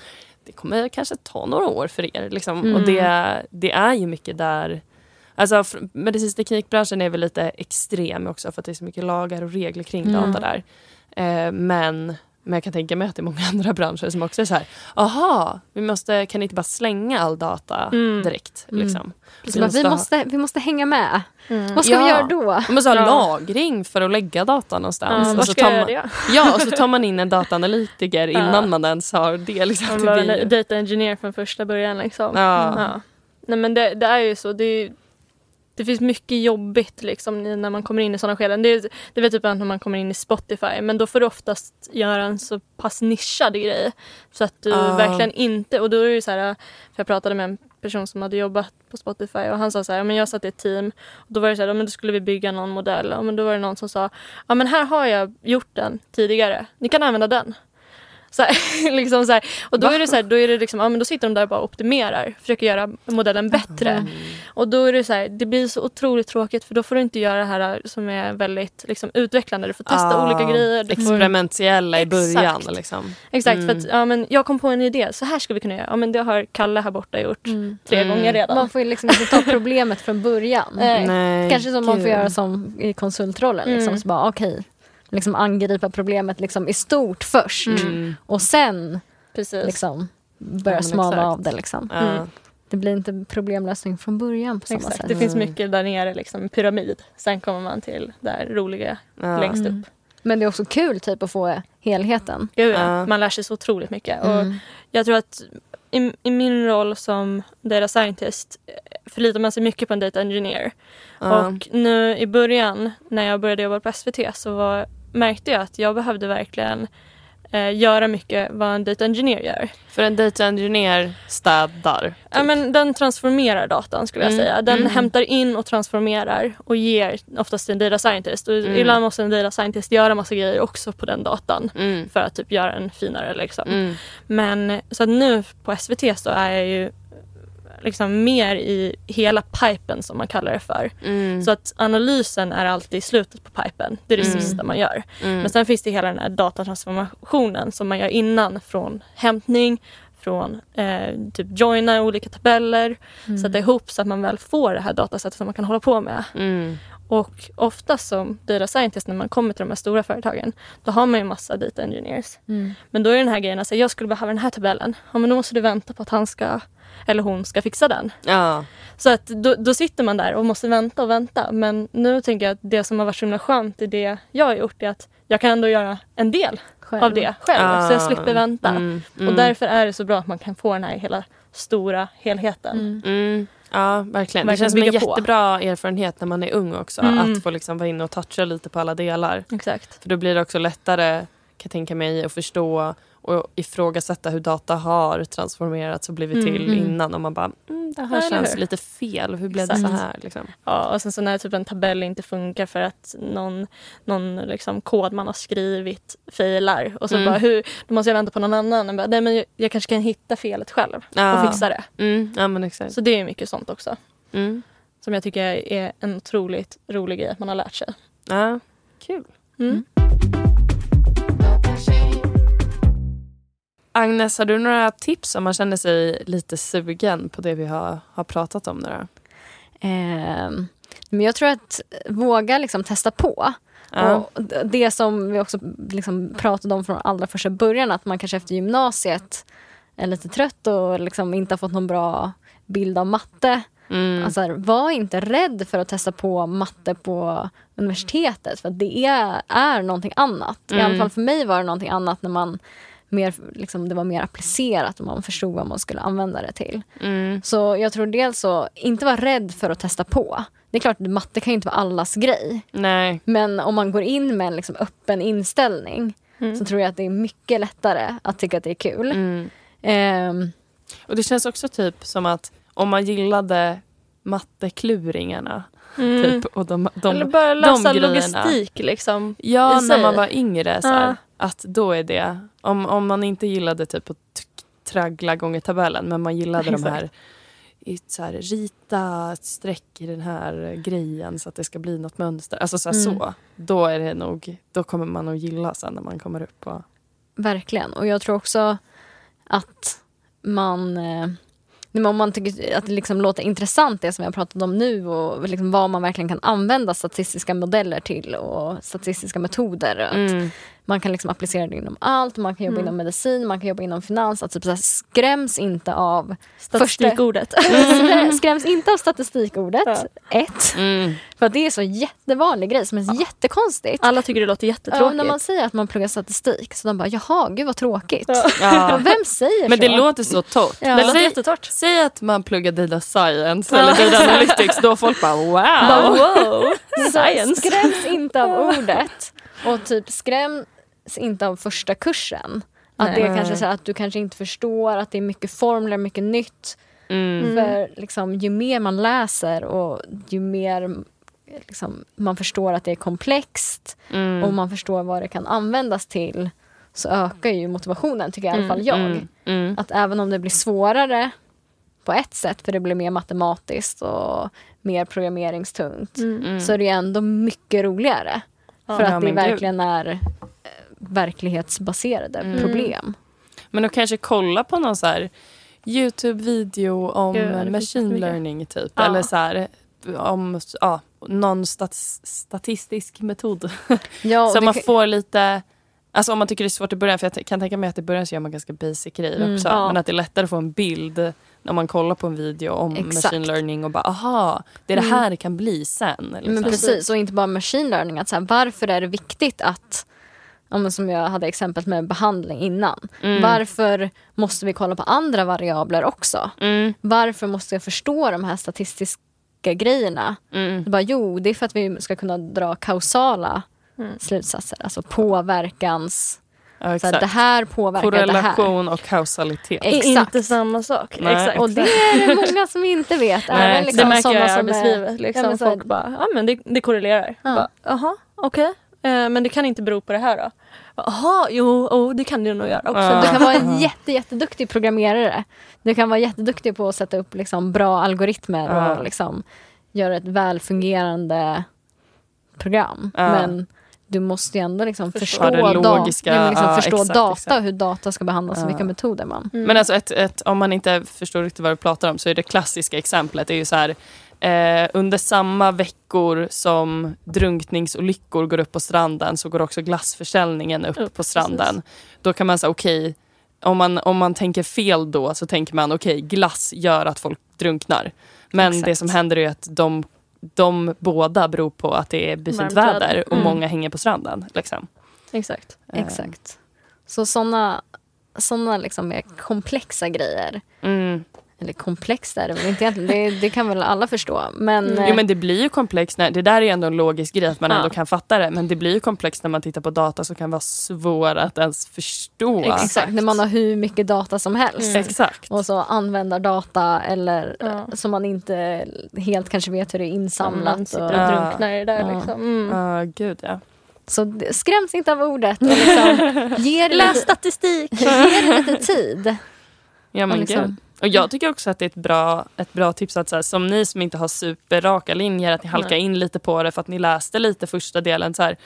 Det kommer kanske ta några år för er. Liksom. Mm. Och det, det är ju mycket där Alltså medicinsk teknikbranschen är väl lite extrem också för att det är så mycket lagar och regler kring Mm. data där. Eh, men, men jag kan tänka mig att det är många andra branscher som också är så här, aha, vi måste, kan inte bara slänga all data Mm. direkt? Mm. Liksom. Så bara, vi, ha- måste, vi måste hänga med. Mm. Vad ska vi Ja. göra då? Vi måste ha Ja. lagring för att lägga data någonstans. Ja, och så tar jag man, det? ja, och så tar man in en dataanalytiker innan man ens har det. Liksom. Man en data engineer från första början. Liksom. Ja. Nej, men det, det är ju så. Det, är- det finns mycket jobbigt liksom, när man kommer in i sådana skeden. Det, är- det är väl typ när man kommer in i Spotify. Men då får du oftast göra en så pass nischad grej. Så att du Ja. verkligen inte... Och då är det så här, för jag pratade med en person som hade jobbat på Spotify och han sa så här, "Ja, men jag satt i ett team och då var det så här, "Ja, men då skulle vi bygga någon modell. Men då var det någon som sa, ja men här har jag gjort den tidigare. Ni kan använda den. Så här, liksom så här. Och då är det så här, då är det liksom, ja men då sitter de där och bara optimerar, försöker göra modellen bättre. Mm. Och då är det så här, det blir så otroligt tråkigt för då får du inte göra det här som är väldigt liksom, utvecklande. Du får testa Ah, olika grejer. Du får, Experimentella i början. Exakt. Liksom. exakt, Mm. för att ja, men jag kom på en idé, så här ska vi kunna göra. Ja men det har Kalle här borta gjort tre Mm. gånger redan. Man får ju liksom inte ta problemet från början. Nej. Nej, Kanske som man får göra som i konsultrollen. Liksom, Mm. så bara, okej, liksom angripa problemet liksom i stort först Mm. och sen Precis. liksom börja Ja, smala exakt. av det. Liksom. Ja. Mm. Det blir inte problemlösning från början på samma Exakt. sätt. Det finns Mm. mycket där nere, liksom, pyramid. Sen kommer man till det roliga Ja. längst Mm. upp. Men det är också kul typ att få helheten. Gud, ja. Ja. Man lär sig så otroligt mycket. Och Mm. jag tror att i, i min roll som data scientist eh, förlitar man sig mycket på en data engineer. Ja. Och nu i början när jag började jobba på SVT så var, märkte jag att jag behövde verkligen eh, göra mycket vad en data engineer gör. För en data engineer städar. Ja, men den transformerar datan skulle jag Mm, säga. Den mm. hämtar in och transformerar och ger oftast till en data scientist. Och Mm. Ibland måste en data scientist göra massa grejer också på den datan Mm. för att typ göra den finare. Liksom. Mm. Men så nu på SVT så är jag ju liksom mer i hela pipen som man kallar det för. Mm. Så att analysen är alltid i slutet på pipen. Det är det Mm. sista man gör. Mm. Men sen finns det hela den här datatransformationen som man gör innan från hämtning, från eh, typ joina olika tabeller, Mm. sätta ihop så att man väl får det här datasättet som man kan hålla på med. Mm. Och oftast som data scientist när man kommer till de här stora företagen, då har man ju massa data engineers. Mm. Men då är den här grejen att säga, jag skulle behöva den här tabellen. Ja, men då måste du vänta på att han ska, eller hon ska fixa den. Ja. Så att då, då sitter man där och måste vänta och vänta. Men nu tänker jag att det som har varit så himla skönt i det jag har gjort är att jag kan ändå göra en del Själv. av det själv. Så jag slipper vänta. Mm, Och mm, därför är det så bra att man kan få den här hela stora helheten. Ja, verkligen. Det känns som en bygga på. jättebra erfarenhet när man är ung också. Mm. Att få liksom vara inne och toucha lite på alla delar. Exakt. För då blir det också lättare, kan jag tänka mig, att förstå och ifrågasätta hur data har transformerats och blivit till Mm. innan. Och man bara, mm, det här Eller känns lite fel. Hur blev det så Exakt. här? Liksom? Ja, och sen så när typ en tabell inte funkar för att någon, någon liksom kod man har skrivit failar och så Mm. bara hur, då måste jag vänta på någon annan. Och bara, Nej, men jag, jag kanske kan hitta felet själv Ja. och fixa det. Mm, ja, men exakt. Så det är mycket sånt också. Mm. Som jag tycker är en otroligt rolig grej att man har lärt sig. Ja, kul. Agnes, har du några tips om man känner sig lite sugen på det vi har, har pratat om nu då? Ehm, men jag tror att våga liksom testa på. Ja. Och det som vi också liksom pratade om från allra första början, att man kanske efter gymnasiet är lite trött och liksom inte har fått någon bra bild av matte. Mm. Alltså, var inte rädd för att testa på matte på universitetet. För det är, är någonting annat. I Mm. alla fall för mig var det någonting annat när man mer, liksom, det var mer applicerat och man förstod vad man skulle använda det till. Mm. Så jag tror dels så, inte vara rädd för att testa på. Det är klart, matte kan ju inte vara allas grej. Nej. Men om man går in med en liksom öppen inställning Mm. så tror jag att det är mycket lättare att tycka att det är kul. Mm. Ehm, Och det känns också typ som att om man gillade mattekluringarna Mm. typ, och de, de, Eller bara lösa grejerna. logistik liksom. Ja, när man var yngre. Så. Att då är det... Om, om man inte gillade typ att traggla gånger tabellen men man gillade de Exakt. här, i, så här rita ett streck i den här grejen så att det ska bli något mönster. Alltså så, här, Mm. så. Då, är det nog, då kommer man nog gilla sen när man kommer upp. Och, Verkligen. Och jag tror också att man... Eh, om man tycker att det liksom låter intressant det som jag har pratat om nu och liksom vad man verkligen kan använda statistiska modeller till och statistiska metoder. Att mm. Man kan liksom applicera det inom allt, man kan jobba Mm. inom medicin, man kan jobba inom finans. Att typ så här, skräms inte av Statistikordet. Skrä- skräms inte av statistikordet, Ja. ett. Mm. För att det är så jättevanlig grej som är jättekonstigt. Alla tycker det låter Ja, jättetråkigt. när man säger att man pluggar statistik så de bara jaha, gud vad tråkigt. Ja. Ja. Vem säger Men så? det låter så torrt. Ja. Det låter Säg, jättetort. säg att man pluggar data science eller data analytics. Då folk bara wow. Bara, wow, science. Skräms inte av ordet och typ skräms inte av första kursen. Att Nej. det är kanske så här att du kanske inte förstår att det är mycket formler, mycket nytt. Mm. För liksom, ju mer man läser och ju mer liksom, man förstår att det är komplext Mm. och man förstår vad det kan användas till så ökar ju motivationen, tycker i alla fall jag. Mm. Mm. Att även om det blir svårare på ett sätt, för det blir mer matematiskt och mer programmeringstungt, Mm. Mm. så är det ju ändå mycket roligare. Ja. för Ja, att det men gud. verkligen är eh, verklighetsbaserade Mm. problem. Men att kanske kolla på någon så här Youtube-video om Gud, machine learning typ. Ja. Eller så här om ja, någon stats, statistisk metod. Ja, så man kan- får lite Alltså om man tycker det är svårt i början, för jag kan tänka mig att i början så gör man ganska basic grejer Mm, också. ja. Men att det är lättare att få en bild när man kollar på en video om Exakt. machine learning och bara aha, det är det Mm. här det kan bli sen. Liksom. Men precis, och inte bara machine learning. Att så här, varför är det viktigt att, som jag hade exemplet med behandling innan. Mm. Varför måste vi kolla på andra variabler också? Mm, Varför måste jag förstå de här statistiska grejerna? mm, bara, jo, det är för att vi ska kunna dra kausala Mm. slutsatser. Alltså påverkans... ja, Så här, det här påverkar det här. Korrelation och kausalitet. Exakt. Inte samma sak. Nej. Exakt. Och det är det många som inte vet. Nej, Även det liksom det märker jag i som är- arbetslivet. Liksom. Ja, Folk bara, ja men det, det korrelerar. Ja. Jaha, okej. Eh, men det kan inte bero på det här då? Jaha, jo, oh, det kan det nog göra också. Ja. Du kan vara en jätte, jätteduktig programmerare. Du kan vara jätteduktig på att sätta upp liksom bra algoritmer Ja. och liksom göra ett välfungerande program. Ja. Men du måste ju ändå liksom Förstå förstå, det da- logiska. ja, men liksom Ja, förstå exakt, data, exakt. hur data ska behandlas och Ja. vilka metoder man... Mm. Men alltså ett, ett, om man inte förstår riktigt vad du pratar om så är det klassiska exemplet är ju så här Eh, under samma veckor som drunkningsolyckor går upp på stranden så går också glassförsäljningen upp, Upp, på stranden. precis. Då kan man säga okej, om, man, om man tänker fel då så tänker man okej, glass gör att folk drunknar. Men Exakt. det som händer är att de, de båda beror på att det är busigt väder. och Mm. många hänger på stranden. Liksom. Exakt. Eh, Exakt. Så såna, såna liksom mer komplexa grejer. Mm. Eller komplext är det väl inte egentligen, det, det kan väl alla förstå. Men, Jo eh, men det blir ju komplext, när, det där är ändå en logisk grej att man Ja. ändå kan fatta det. Men det blir ju komplext när man tittar på data som kan vara svåra att ens förstå. exakt, när man har hur mycket data som helst. Mm. Exakt. Och så använder data eller Ja. som man inte helt kanske vet hur det är Man insamlat. sitter Och, och Ja. drunknar i det där Ja. liksom. Mm. Ja, gud ja. så skräms inte av ordet. Och liksom, Läs lite, statistik! ge det lite tid. Ja Och men liksom- gud. Och jag tycker också att det är ett bra, ett bra tips att så här, som ni som inte har superraka linjer, att ni halkar in lite på det för att ni läste lite första delen. Så här,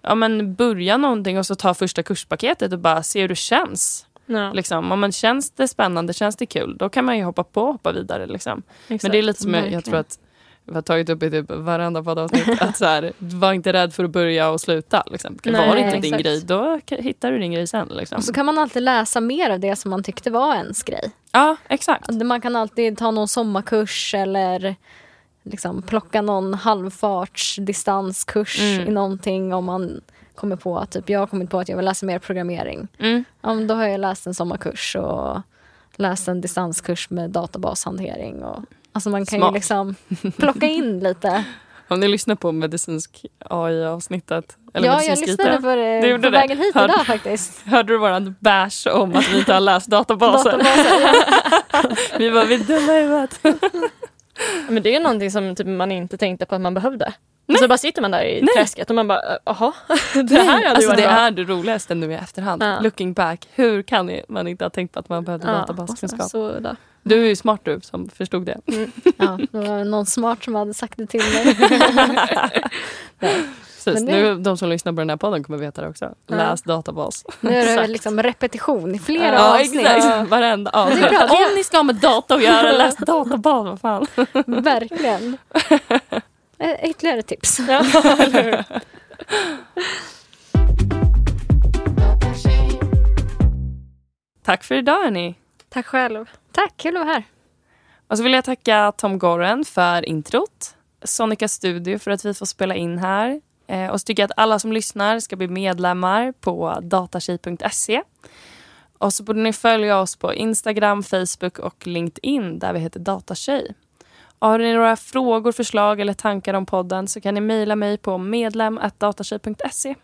ja men börja någonting och så ta första kurspaketet och bara se hur det känns. Ja, Liksom. Om man känns det spännande, känns det kul, då kan man ju hoppa på och hoppa vidare. Liksom. Men det är lite som jag, jag tror att vi har tagit upp i typ varenda poddavsnitt. att så här, var inte rädd för att börja och sluta. Liksom. Nej, var det inte din exakt. grej, då hittar du din grej sen. Liksom. Och så kan man alltid läsa mer av det som man tyckte var ens grej. Ja, exakt. Man kan alltid ta någon sommarkurs eller liksom plocka någon halvfarts distanskurs Mm. i någonting om man kommer på att typ, jag har kommit på att jag vill läsa mer programmering. Mm. Ja, då har jag läst en sommarkurs och läst en distanskurs med databashantering. Och, alltså man kan Smart. ju liksom plocka in lite. Om ni lyssnar på medicinsk AI-avsnittet. Eller ja, jag medicinsk lyssnade IT. på, Det gjorde på det. vägen hit Hörde- idag faktiskt. Hörde du våran bash om att vi inte har läst databaser? Databaser. vi var vi är dumma i huvudet. Men det är någonting som typ, man inte tänkte på att man behövde. Så bara sitter man där i Nej. träsket och man bara, jaha, det här hade ju alltså, varit det bra. är det roligaste nu i efterhand. Ja. Looking back, hur kan ni- man inte ha tänkt på att man behövde Ja, databaskunskap? Så, då. Du är ju smart du som förstod det. Ja, det var någon smart som hade sagt det till mig. Precis, det- nu, de som lyssnar på den här podden kommer veta det också. Läs databas. Nu är det liksom repetition i flera Ja, avsnitt. exakt. Varenda avsnitt. bra, Om ni ska ha med data att göra, läs databas. Vad fan. Verkligen. Eh, Ytterligare tips. Ja. Tack för idag hörni. Tack själv. Tack, kul att vara här. Och så vill jag tacka Tom Goren för introt. Sonica Studio för att vi får spela in här. Eh, och så tycker jag att alla som lyssnar ska bli medlemmar på datatjej.se. Och så borde ni följa oss på Instagram, Facebook och LinkedIn där vi heter Datatjej. Och har ni några frågor, förslag eller tankar om podden så kan ni mejla mig på medlem.datatjej.se.